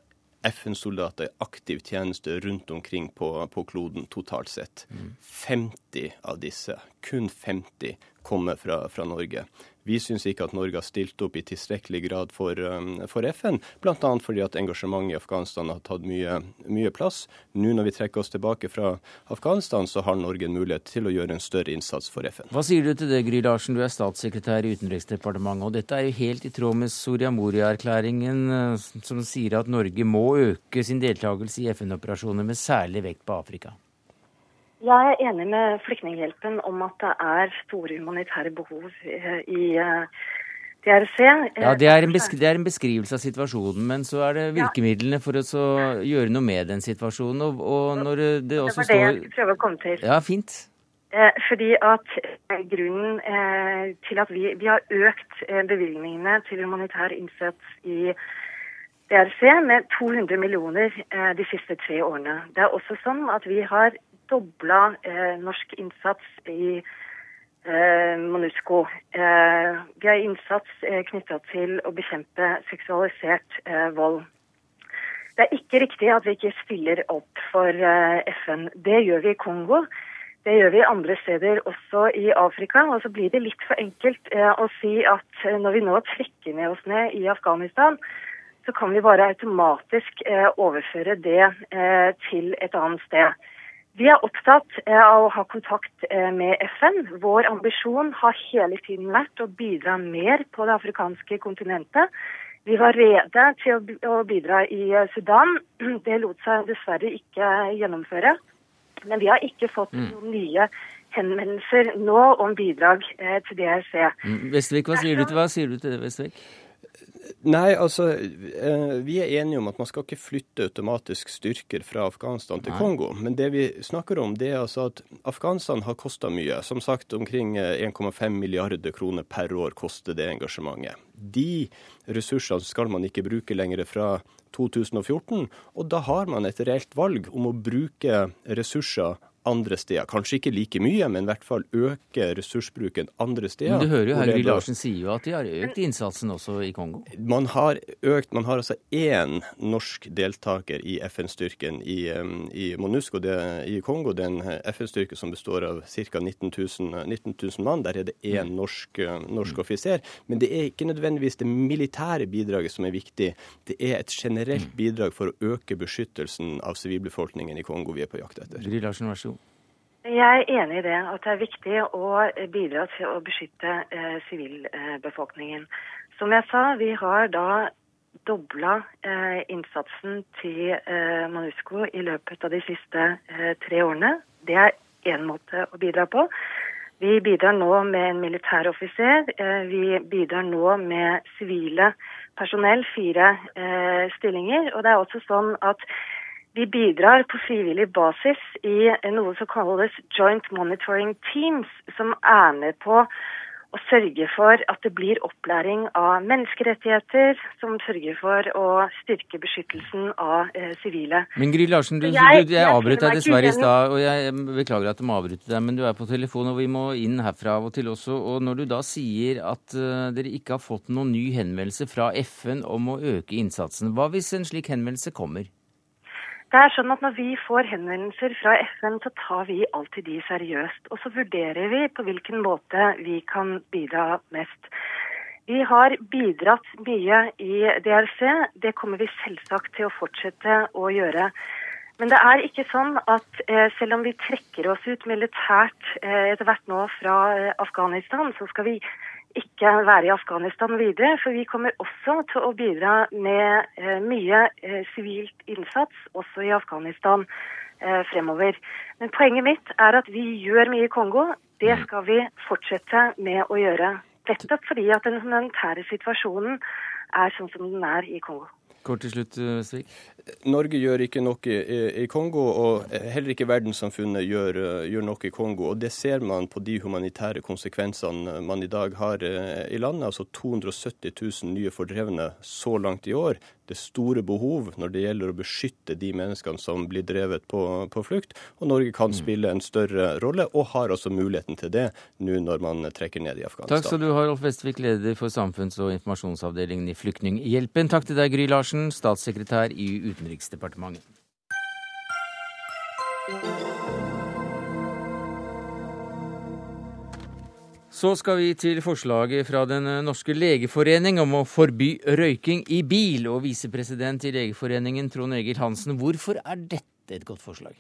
FN-soldater i aktiv tjeneste rundt omkring på, på kloden totalt sett. Mm. 50 av disse, kun 50, kommer fra, fra Norge. Vi syns ikke at Norge har stilt opp i tilstrekkelig grad for, um, for FN, bl.a. fordi at engasjementet i Afghanistan har tatt mye, mye, plass. Nå når vi trekker oss tilbake fra Afghanistan, så har Norge en mulighet til å gjøre en større innsats for FN. Hva sier du til det, Gry Larsen, du er statssekretær i Utenriksdepartementet. og Dette er jo helt i tråd med Soria Moria-erklæringen, eh, som sier at Norge må øke sin deltakelse i FN-operasjoner med særlig vekt på Afrika. Jeg er enig med Flyktninghjelpen om at det er store humanitære behov i DRC. Ja, det er, det er, en beskrivelse av situasjonen, men så er det virkemidlene for å gjøre noe med den situasjonen. Og, og når det også står Det var det jeg prøver å komme til. Ja, fint. Eh, fordi at eh, Grunnen eh, til at vi, vi har økt bevilgningene til humanitær innsats i DRC med 200 millioner de siste tre årene. Det er også sånn at vi har dobla eh, norsk innsats i eh, MONUSCO. Eh, vi har innsats eh, knytta til å bekjempe seksualisert eh, vold. Det er ikke riktig at vi ikke stiller opp for eh, FN. Det gjør vi i Kongo. Det gjør vi andre steder, også i Afrika. Og så blir det litt for enkelt eh, å si at når vi nå trekker med oss ned i Afghanistan, så kan vi bare automatisk overføre det til et annet sted. Vi er opptatt eh, av å ha kontakt eh, med FN. Vår ambisjon har hele tiden vært å bidra mer på det afrikanske kontinentet. Vi var rede til å bidra i eh, Sudan. Det lot seg dessverre ikke gjennomføre. Men vi har ikke fått mm. noen nye henvendelser nå om bidrag til DRC. Mm, Vestvik, hva sier du til, hva sier du til det, Vestvik? Nei, altså eh, vi er enige om at man skal ikke flytte automatisk styrker fra Afghanistan til Nei. Kongo. Men det vi snakker om, det er altså at Afghanistan har kosta mye. Som sagt, omkring 1,5 eh, milliarder kroner per år koster det engasjementet. De ressursene skal man ikke bruke lenger fra 2014, og da har man et reelt valg om å bruke ressurser andre steder. Kanskje ikke like mye, men i hvert fall øke ressursbruken andre steder. Men du hører jo Herre Larsen sier jo at de har økt innsatsen også i Kongo? Man har økt, man har altså én norsk deltaker i FN-styrken i, i, MONUSCO det, i Kongo. Det er en FN-styrke som består av ca. 19 000, 19 000 mann. Der er det én mm. norsk, norsk mm. offiser. Men det er ikke nødvendigvis det militære bidraget som er viktig. Det er et generelt mm. bidrag for å øke beskyttelsen av sivilbefolkningen i Kongo vi er på jakt etter. Larsen, vær så god. Jeg er enig i det, at det er viktig å bidra til å beskytte eh, sivilbefolkningen. Eh, Som jeg sa, vi har da dobla eh, innsatsen til eh, MONUSCO i løpet av de siste eh, tre årene. Det er én måte å bidra på. Vi bidrar nå med en militæroffiser. Eh, vi bidrar nå med sivile personell, fire stillinger. Og det er også sånn at vi bidrar på frivillig basis i noe som kalles Joint Monitoring Teams, som er med på å sørge for at det blir opplæring av menneskerettigheter, som sørger for å styrke beskyttelsen av eh, sivile. Men Gry Larsen, du, jeg, du, jeg avbrøt deg dessverre i stad, og jeg beklager at jeg må avbryte deg, men du er på telefon, og vi må inn herfra av og til også. Og når du da sier at uh, dere ikke har fått noen ny henvendelse fra FN om å øke innsatsen, hva hvis en slik henvendelse kommer? Det er sånn at Når vi får henvendelser fra FN, så tar vi alltid de seriøst. Og så vurderer vi på hvilken måte vi kan bidra mest. Vi har bidratt mye i DRC. Det kommer vi selvsagt til å fortsette å gjøre. Men det er ikke sånn at eh, selv om vi trekker oss ut militært eh, etter hvert nå fra eh, Afghanistan, så skal vi ikke være i Afghanistan videre. For vi kommer også til å bidra med eh, mye eh, sivilt innsats også i Afghanistan eh, fremover. Men poenget mitt er at vi gjør mye i Kongo. Det mm. skal vi fortsette med å gjøre. Nettopp fordi at den humanitære situasjonen er sånn som den er i Kongo. Kort til slutt, Vestvik. Norge gjør ikke noe i, i, Kongo, og heller ikke verdenssamfunnet gjør, eh, gjør, noe i Kongo. og Det ser man på de humanitære konsekvensene man i dag har eh, i landet. Altså 270 000 nye fordrevne så langt i år. Det store behov når det gjelder å beskytte de menneskene som blir drevet på, på flukt. Og Norge kan mm. spille en større rolle, og har også muligheten til det nå når man trekker ned i Afghanistan. Takk skal du ha, Rolf Vestvik, leder for samfunns- og informasjonsavdelingen i Flyktninghjelpen. Takk til deg, Gry Larsen, statssekretær i Utenriksdepartementet. Så skal vi til forslaget fra Den norske legeforening om å forby røyking i bil. Og visepresident i Legeforeningen, Trond Egil Hansen, hvorfor er dette et godt forslag?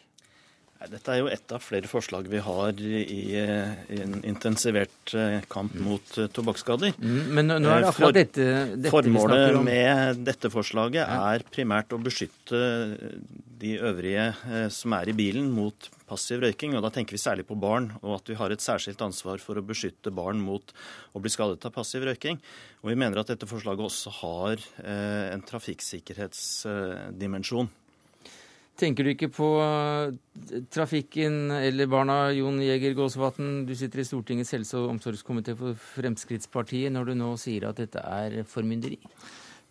Dette er jo et av flere forslag vi har i, en intensivert eh, kamp mm. mot uh, tobakksskader. Mm, men nå er det akkurat For, dette, dette Formålet med dette forslaget er primært å beskytte de øvrige som er i bilen, mot passiv røyking. og Da tenker vi særlig på barn, og at vi har et særskilt ansvar for å beskytte barn mot å bli skadet av passiv røyking. Og Vi mener at dette forslaget også har en trafikksikkerhetsdimensjon. Tenker du ikke på eh, trafikken eller barna, Jon Jæger Gåsvatn? Du sitter i Stortingets helse- og omsorgskomité for Fremskrittspartiet når du nå sier at dette er formynderi?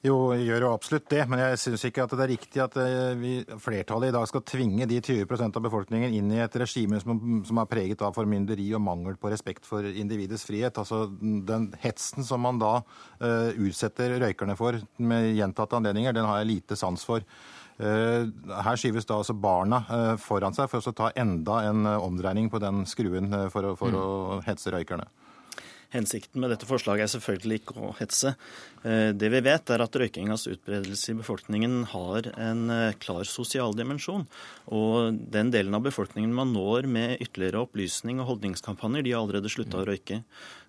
Jo, jeg gjør jo absolutt det, men jeg syns ikke at det er riktig at eh, vi, flertallet i dag skal tvinge de 20% av befolkningen inn i et regime som, som, er preget av formynderi og mangel på respekt for individets frihet. Altså Den hetsen som man da uh, utsetter røykerne for med gjentatte anledninger, den har jeg lite sans for. Eh, her skyves da altså barna eh, foran seg for å ta enda en eh, omdreining på den skruen for, å, for mm. å hetse røykerne. Hensikten med dette forslaget er selvfølgelig ikke å hetse. Det vi vet, er at røykingas utbredelse i befolkningen har en klar sosial dimensjon. Og den delen av befolkningen man når med ytterligere opplysning og holdningskampanjer, de har allerede slutta å røyke.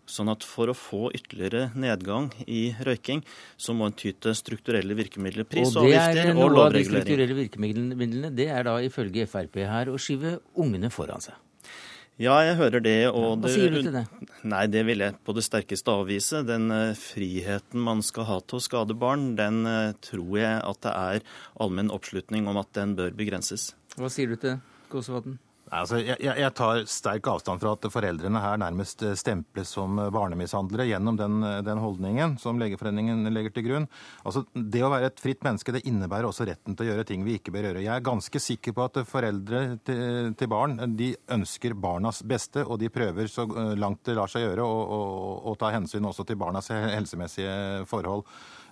Sånn at For å få ytterligere nedgang i røyking, så må en ty til strukturelle virkemidler. pris og, og lovregulering. Noe av de strukturelle virkemidlene det er da ifølge Frp her å skyve ungene foran seg. Ja, jeg hører det. Og Hva sier du til det? Nei, Det vil jeg på det sterkeste avvise. Den uh, friheten man skal ha til å skade barn, den uh, tror jeg at det er allmenn oppslutning om at den bør begrenses. Hva sier du til Gåsvatn? Altså, jeg, jeg, tar sterk avstand fra at foreldrene her nærmest eh, stemples som eh, barnemishandlere gjennom den, eh, den, holdningen som Legeforeningen legger til grunn. Altså, det å være et fritt menneske det innebærer også retten til å gjøre ting vi ikke bør gjøre. Jeg er ganske sikker på at foreldre til, til barn de ønsker barnas beste, og de prøver så langt det lar seg gjøre å ta hensyn også til barnas helsemessige forhold.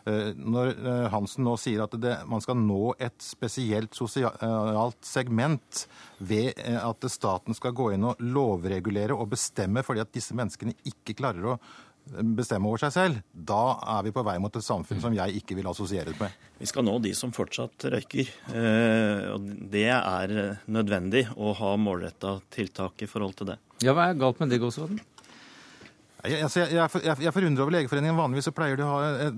Eh, når eh, Hansen nå sier at det, man skal nå et spesielt sosialt segment ved eh, at staten skal gå inn og lovregulere og bestemme fordi at disse menneskene ikke klarer å bestemme over seg selv, da er vi på vei mot et samfunn som jeg ikke vil assosieres med. Vi skal nå de som fortsatt røyker. og Det er nødvendig å ha målretta tiltak i forhold til det. Ja, Hva er galt med det, Gåsvatn? Jeg, altså, jeg, jeg, jeg forundrer over Legeforeningen. Vanligvis så pleier de å ha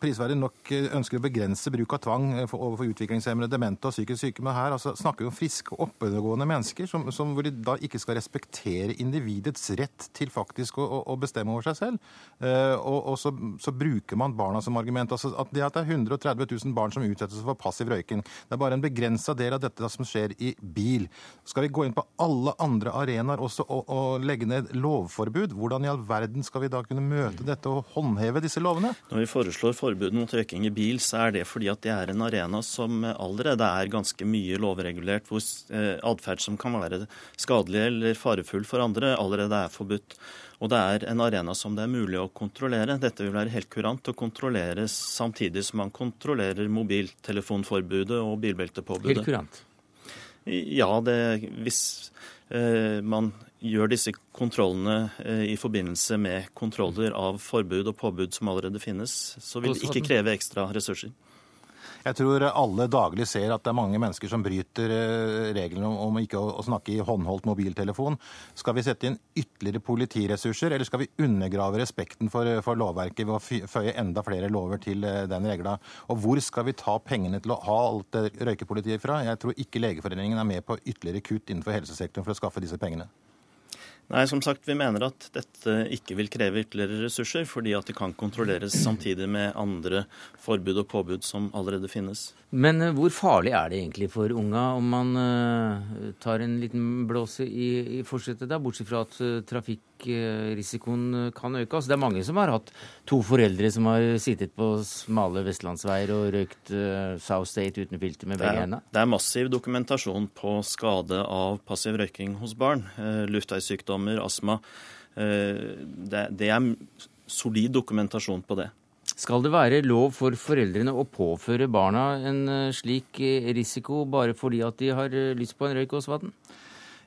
prisverdig nok eh, ønsker å begrense bruk av tvang eh, for, overfor utviklingshemmede, demente og psykisk syke. Men her altså, snakker vi om friske, oppegående mennesker som, som, hvor de da ikke skal respektere individets rett til faktisk å, å bestemme over seg selv. Og, og så, så, bruker man barna som argument. Altså, at det at det er 130 000 barn som utsettes for passiv røyking, det er bare en begrensa del av dette som skjer i bil. Skal vi gå inn på alle andre arenaer også og, og legge ned lovforbud? Hvordan i all verden verden skal vi da kunne møte dette og håndheve disse lovene? Når vi foreslår forbud mot røyking i bil, så er det fordi at det er en arena som allerede er ganske mye lovregulert, hvor eh, atferd som kan være skadelig eller farefull for andre, allerede er forbudt. Og det er en arena som det er mulig å kontrollere. Dette vil være helt kurant å kontrollere samtidig som man kontrollerer mobiltelefonforbudet og bilbeltepåbudet. Helt kurant? Ja, det, hvis eh, man gjør disse kontrollene eh, i forbindelse med kontroller av forbud og påbud som allerede finnes, så vil det ikke kreve ekstra ressurser. Jeg tror alle daglig ser at det er mange mennesker som bryter eh, reglene om ikke å snakke i håndholdt mobiltelefon. Skal vi sette inn ytterligere politiressurser, eller skal vi undergrave respekten for, for lovverket ved å føye enda flere lover til eh, den regla? Og hvor skal vi ta pengene til å ha alt det røykepolitiet fra? Jeg tror ikke Legeforeningen er med på ytterligere kutt innenfor helsesektoren for å skaffe disse pengene. Nei, som sagt, vi mener at dette ikke vil kreve ytterligere ressurser, fordi at det kan kontrolleres samtidig med andre forbud og påbud som allerede finnes. Men uh, hvor farlig er det egentlig for unga om man uh, tar en liten blåse i, i forsetet, bortsett fra at uh, trafikkrisikoen kan øke? Altså, det er mange som har hatt to foreldre som har sittet på smale vestlandsveier og røykt South State uten filter med begge hendene? Det er massiv dokumentasjon på skade av passiv røyking hos barn. Luftveissykdom lungesykdommer, astma. Eh, det, det er solid dokumentasjon på det. Skal det være lov for foreldrene å påføre barna en eh, slik eh, risiko bare fordi at de har lyst på en røyk, hos Åsvatn?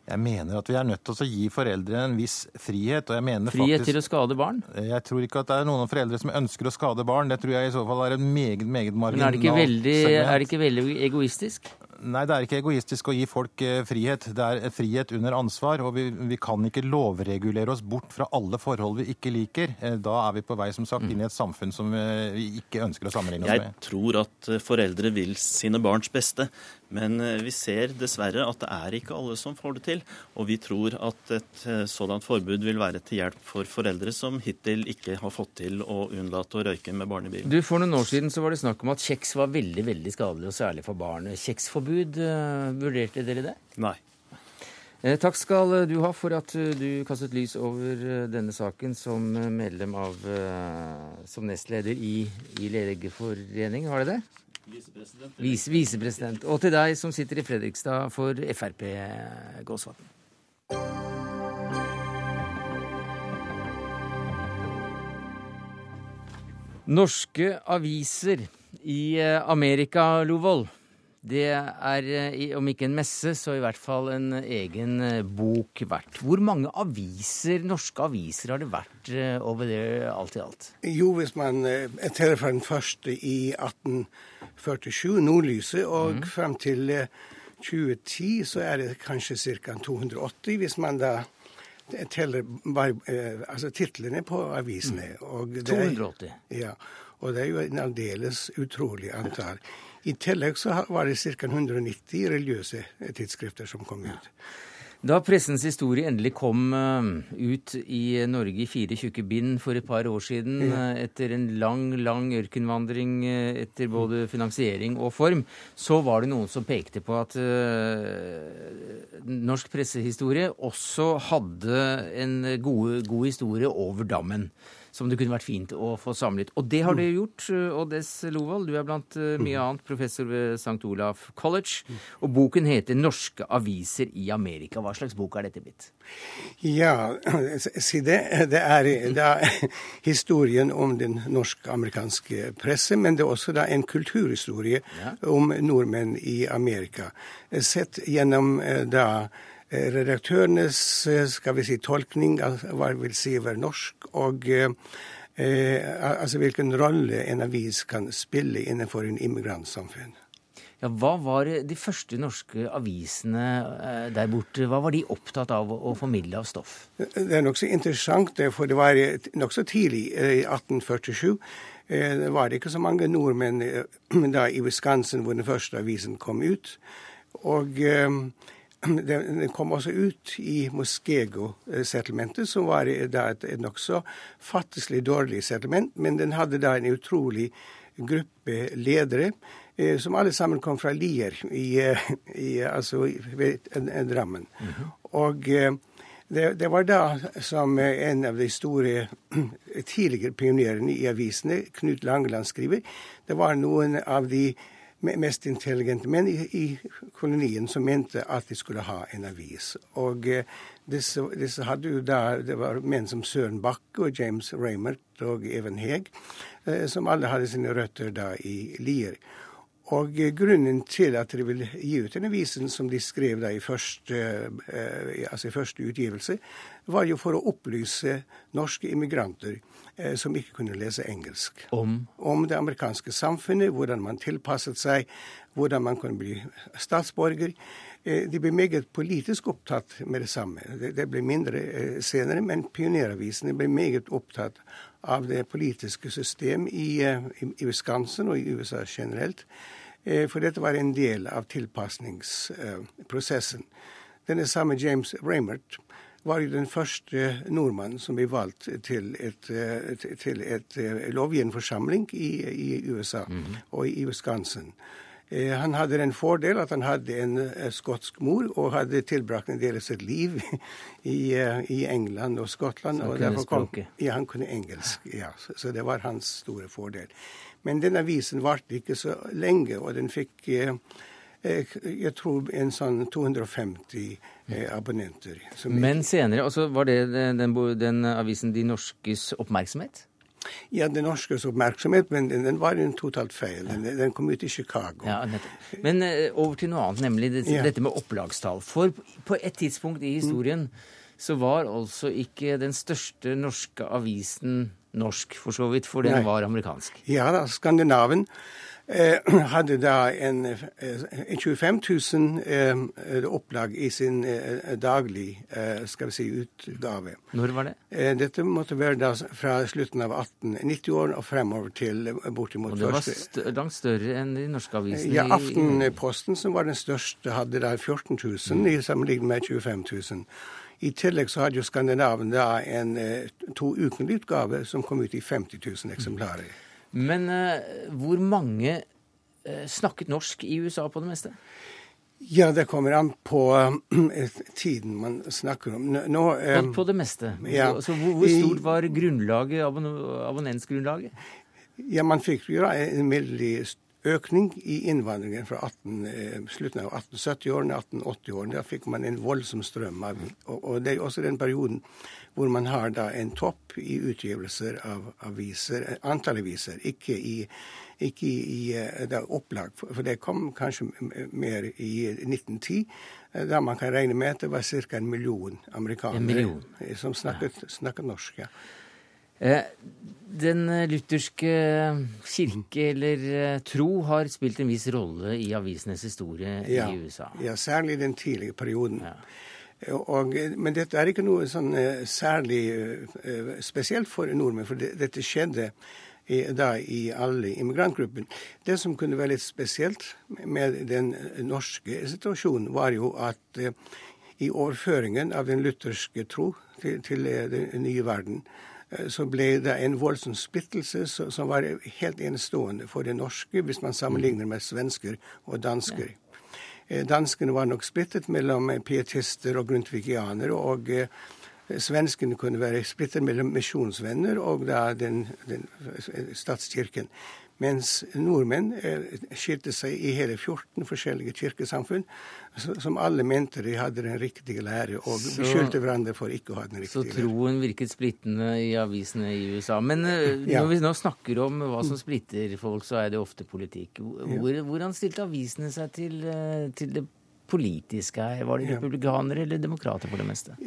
Jeg mener at vi er nødt til å gi foreldre en viss frihet. og jeg mener frihet faktisk, til å skade barn? Jeg tror ikke at det er noen foreldre som ønsker å skade barn. Det tror jeg i så fall er en meget, meget marginal Men er det ikke veldig, er det ikke veldig egoistisk? Nei, det er ikke egoistisk å gi folk eh, frihet. Det er frihet under ansvar. Og vi, vi, kan ikke lovregulere oss bort fra alle forhold vi ikke liker. Eh, da er vi på vei som sagt, inn i et samfunn som eh, vi ikke ønsker å sammenligne oss med. Jeg tror at foreldre vil sine barns beste. Men vi ser dessverre at det er ikke alle som får det til. Og vi tror at et sådant forbud vil være til hjelp for foreldre som hittil ikke har fått til å unnlate å røyke med barn i bilen. Du, For noen år siden så var det snakk om at kjeks var veldig veldig skadelig, og særlig for barn. Kjeksforbud, vurderte dere det? Nei. Eh, takk skal du ha for at du kastet lys over denne saken som medlem av Som nestleder i, i Legeforeningen, var det det? Visepresident. Vise, visepresident. Og til deg som sitter i Fredrikstad for Frp, Gåsvatn. Norske aviser i Amerika, Lovold. Det er om ikke en messe, så i hvert fall en egen bok verdt. Hvor mange aviser, norske aviser har det vært over det alt i alt? Jo, hvis man teller fra den første i 1847, Nordlyset, og mm. frem til 2010 så er det kanskje ca. 280, hvis man da teller bare altså titlene på avisene. Mm. 280? Ja. Og det er jo en aldeles utrolig antall. I tillegg så var det ca. 190 religiøse tidsskrifter som kom ut. Da Pressens historie endelig kom ut i Norge i fire tjukke bind for et par år siden, etter en lang, lang ørkenvandring etter både finansiering og form, så var det noen som pekte på at norsk pressehistorie også hadde en god, god historie over dammen som det kunne vært fint å få samlet. Og det har du gjort, Oddes Lovold. Du er blant mye annet professor ved St. Olaf College. Og boken heter 'Norske aviser i Amerika'. Hva slags bok er dette blitt? Ja, si det. Det er, det er historien om den norsk-amerikanske presse, men det er også en kulturhistorie ja. om nordmenn i Amerika. Sett gjennom da redaktørenes skal vi si, tolkning av hva vil si å være norsk, og eh, altså hvilken rolle en avis kan spille innenfor en immigrantsamfunn. Ja, Hva var de første norske avisene der borte? Hva var de opptatt av å formidle av stoff? Det er nokså interessant, for det var nokså tidlig, i 1847. Det var ikke så mange nordmenn da i Wisconsin hvor den første avisen kom ut. Og den kom også ut i Moskego-settlementet, som var da et, nokså fattigslig dårlig settlement. Men den hadde da en utrolig gruppe ledere, eh, som alle sammen kom fra Lier, i, i, altså ved Drammen. Mm -hmm. Og eh, det, det, var da som en av de store tidligere pionerene i avisene, Knut Langeland, skriver, det var noen av de mest intelligente menn i, i, kolonien som mente at de skulle ha en avis. Og eh, disse, disse, hadde jo da Det var menn som Søren Bakke og James Raymert og Even Heg, eh, som alle hadde sine røtter da i Lier. Og grunnen til at de ville gi ut denne avisen, som de skrev da i første, eh, altså i første utgivelse, var jo for å opplyse norske immigranter som ikke kunne lese engelsk. Om? Om det amerikanske samfunnet, hvordan man tilpasset seg, hvordan man kunne bli statsborger. Eh, de ble meget politisk opptatt med det samme. Det ble mindre eh, senere, men pioneravisene ble meget opptatt av det politiske system i, i Wisconsin og i USA generelt. For dette var en del av tilpasningsprosessen. Denne samme James Raymert var jo den første nordmannen som ble valgt til et, til et lovgivende forsamling i, i USA mm -hmm. og i Wisconsin. Han hadde den fordel at han hadde en skotsk mor og hadde tilbrakt en del av sitt liv i, i England og Skottland. Så han kunne språket? Ja, han kunne engelsk. ja, Så det var hans store fordel. Men den avisen varte ikke så lenge, og den fikk jeg tror en sånn 250 abonnenter. Men senere, altså var det den, den, den, avisen De Norskes oppmerksomhet? Ja, Den Norskes oppmerksomhet, men den, den var en totalt feil. Den, den, kom ut i Chicago. Ja, Men uh, over til noe annet, nemlig det, ja. dette med opplagstall. For på et tidspunkt i historien mm. så var altså ikke den største norske avisen norsk, for så vidt, for den Nei. var amerikansk. Ja da, Skandinaven eh, hadde da en, en 25 000 eh, opplag i sin eh, daglig skal vi si, utgave. Når var det? dette måtte være da fra slutten av 1890-årene og fremover til bortimot første. Og det var st langt større enn de norske avisene? Ja, Aftenposten, som var den største, hadde da 14 000 mm. i sammenligning med 25 000. I tillegg så hadde jo Skandinaven da en to ukentlig utgave som kom ut i 50 000 eksemplarer. Mm. Men uh, hvor mange uh, snakket norsk i USA på det meste? Ja, det kommer an på uh, tiden man snakker om. Nå, på, på, det meste? Ja, så, hvor, hvor, stort var grunnlaget, abon abonnentsgrunnlaget? Ja, man fikk jo da en veldig økning i innvandringen fra 18, slutten av 1870-årene, 1880-årene. Da fikk man en voldsom strøm av og, og det er også den perioden hvor man har da en topp i utgivelser av aviser, antall aviser, ikke i, ikke i eh, da, opplag. For det kom kanskje mer i 1910, eh, da man kan regne med at det var ca. en million amerikanere en million. som snakket, snakket norsk. ja. Eh, den lutherske kirke eller tro har spilt en viss rolle i avisenes historie ja, i USA? Ja, særlig i den tidlige perioden. Ja. Og, men dette er ikke noe sånn eh, særlig spesielt for nordmenn, for det, dette skjedde i, da i alle immigrantgruppen. Det som kunne være litt spesielt med den norske situasjonen, var jo at i overføringen av den lutherske tro til, til den nye verden, så ble det en voldsom splittelse som var helt enestående for det norske, hvis man sammenligner med svensker og dansker. Eh, danskene var nok splittet mellom pietister og grundtvigianere. og eh, Svenskene kunne være splittet mellom misjonsvenner og da den, den statskirken. Mens nordmenn eh, skilte seg i hele 14 forskjellige kirkesamfunn, som alle mente de hadde den riktige lære, og så, beskyldte hverandre for ikke å ha den riktige. Så troen virket splittende i avisene i USA. Men uh, ja. når vi nå snakker om hva som splitter folk, så er det ofte politikk. Hvor, hvordan stilte avisene seg til, uh, til det politiske her? Var de republikanere eller demokrater for det meste?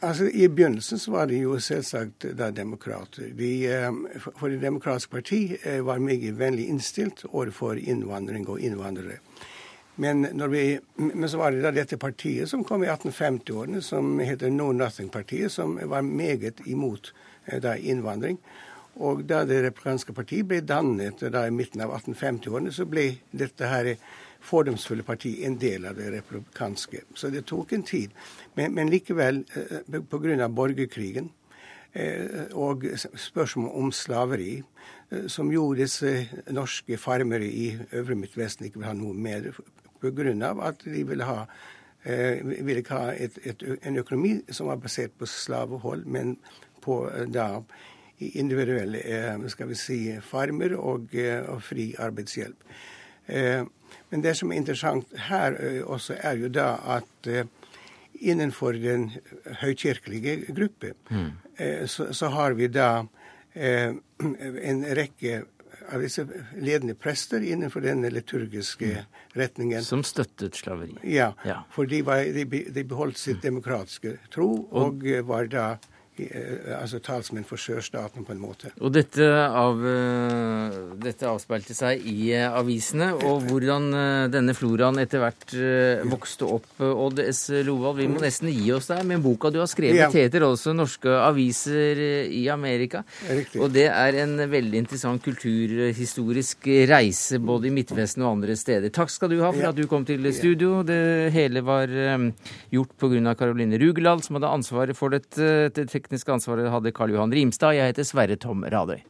Altså, I begynnelsen så var de jo selvsagt da demokrater. De, eh, for Det demokratiske parti eh, var meget vennlig innstilt overfor innvandring og innvandrere. Men, vi, men, så var det da dette partiet som kom i 1850-årene, som heter No Nothing-partiet, som var meget imot eh, da, innvandring. Og da det republikanske partiet ble dannet da i midten av 1850-årene, så ble dette her fordomsfulle parti en del av det republikanske. Så det tok en tid. Men, men likevel, eh, pga. borgerkrigen eh, og spørsmål om slaveri, eh, som gjorde disse norske farmere i Øvre Midtvesten ikke vil ha noe mer, pga. at de ville ha ville ha et, et, en økonomi som var basert på slavehold, men på da individuelle skal vi si, farmer og, og fri arbeidshjelp. Men det som er interessant her også, er jo da at innenfor den høykirkelige gruppe mm. så, så, har vi da en rekke av disse ledende prester innenfor denne liturgiske mm. retningen. Som støttet slaveri? Ja, ja. for de, var, de, de, beholdt sitt demokratiske tro og, og var da altså talsmenn for sørstaten, på en måte. Og dette, av, dette avspeilte seg i avisene. Og hvordan denne floraen etter hvert vokste opp. Odd S. Lovald, vi må nesten gi oss der med boka du har skrevet. Ja. heter også 'Norske aviser i Amerika'. Riktig. Og det er en veldig interessant kulturhistorisk reise både i Midtvesten og andre steder. Takk skal du ha for at du kom til studio. Det hele var gjort pga. Karoline Rugeland, som hadde ansvaret for dette. Det tekniske ansvaret hadde Karl Johan Rimstad. Jeg heter Sverre Tom Radøy.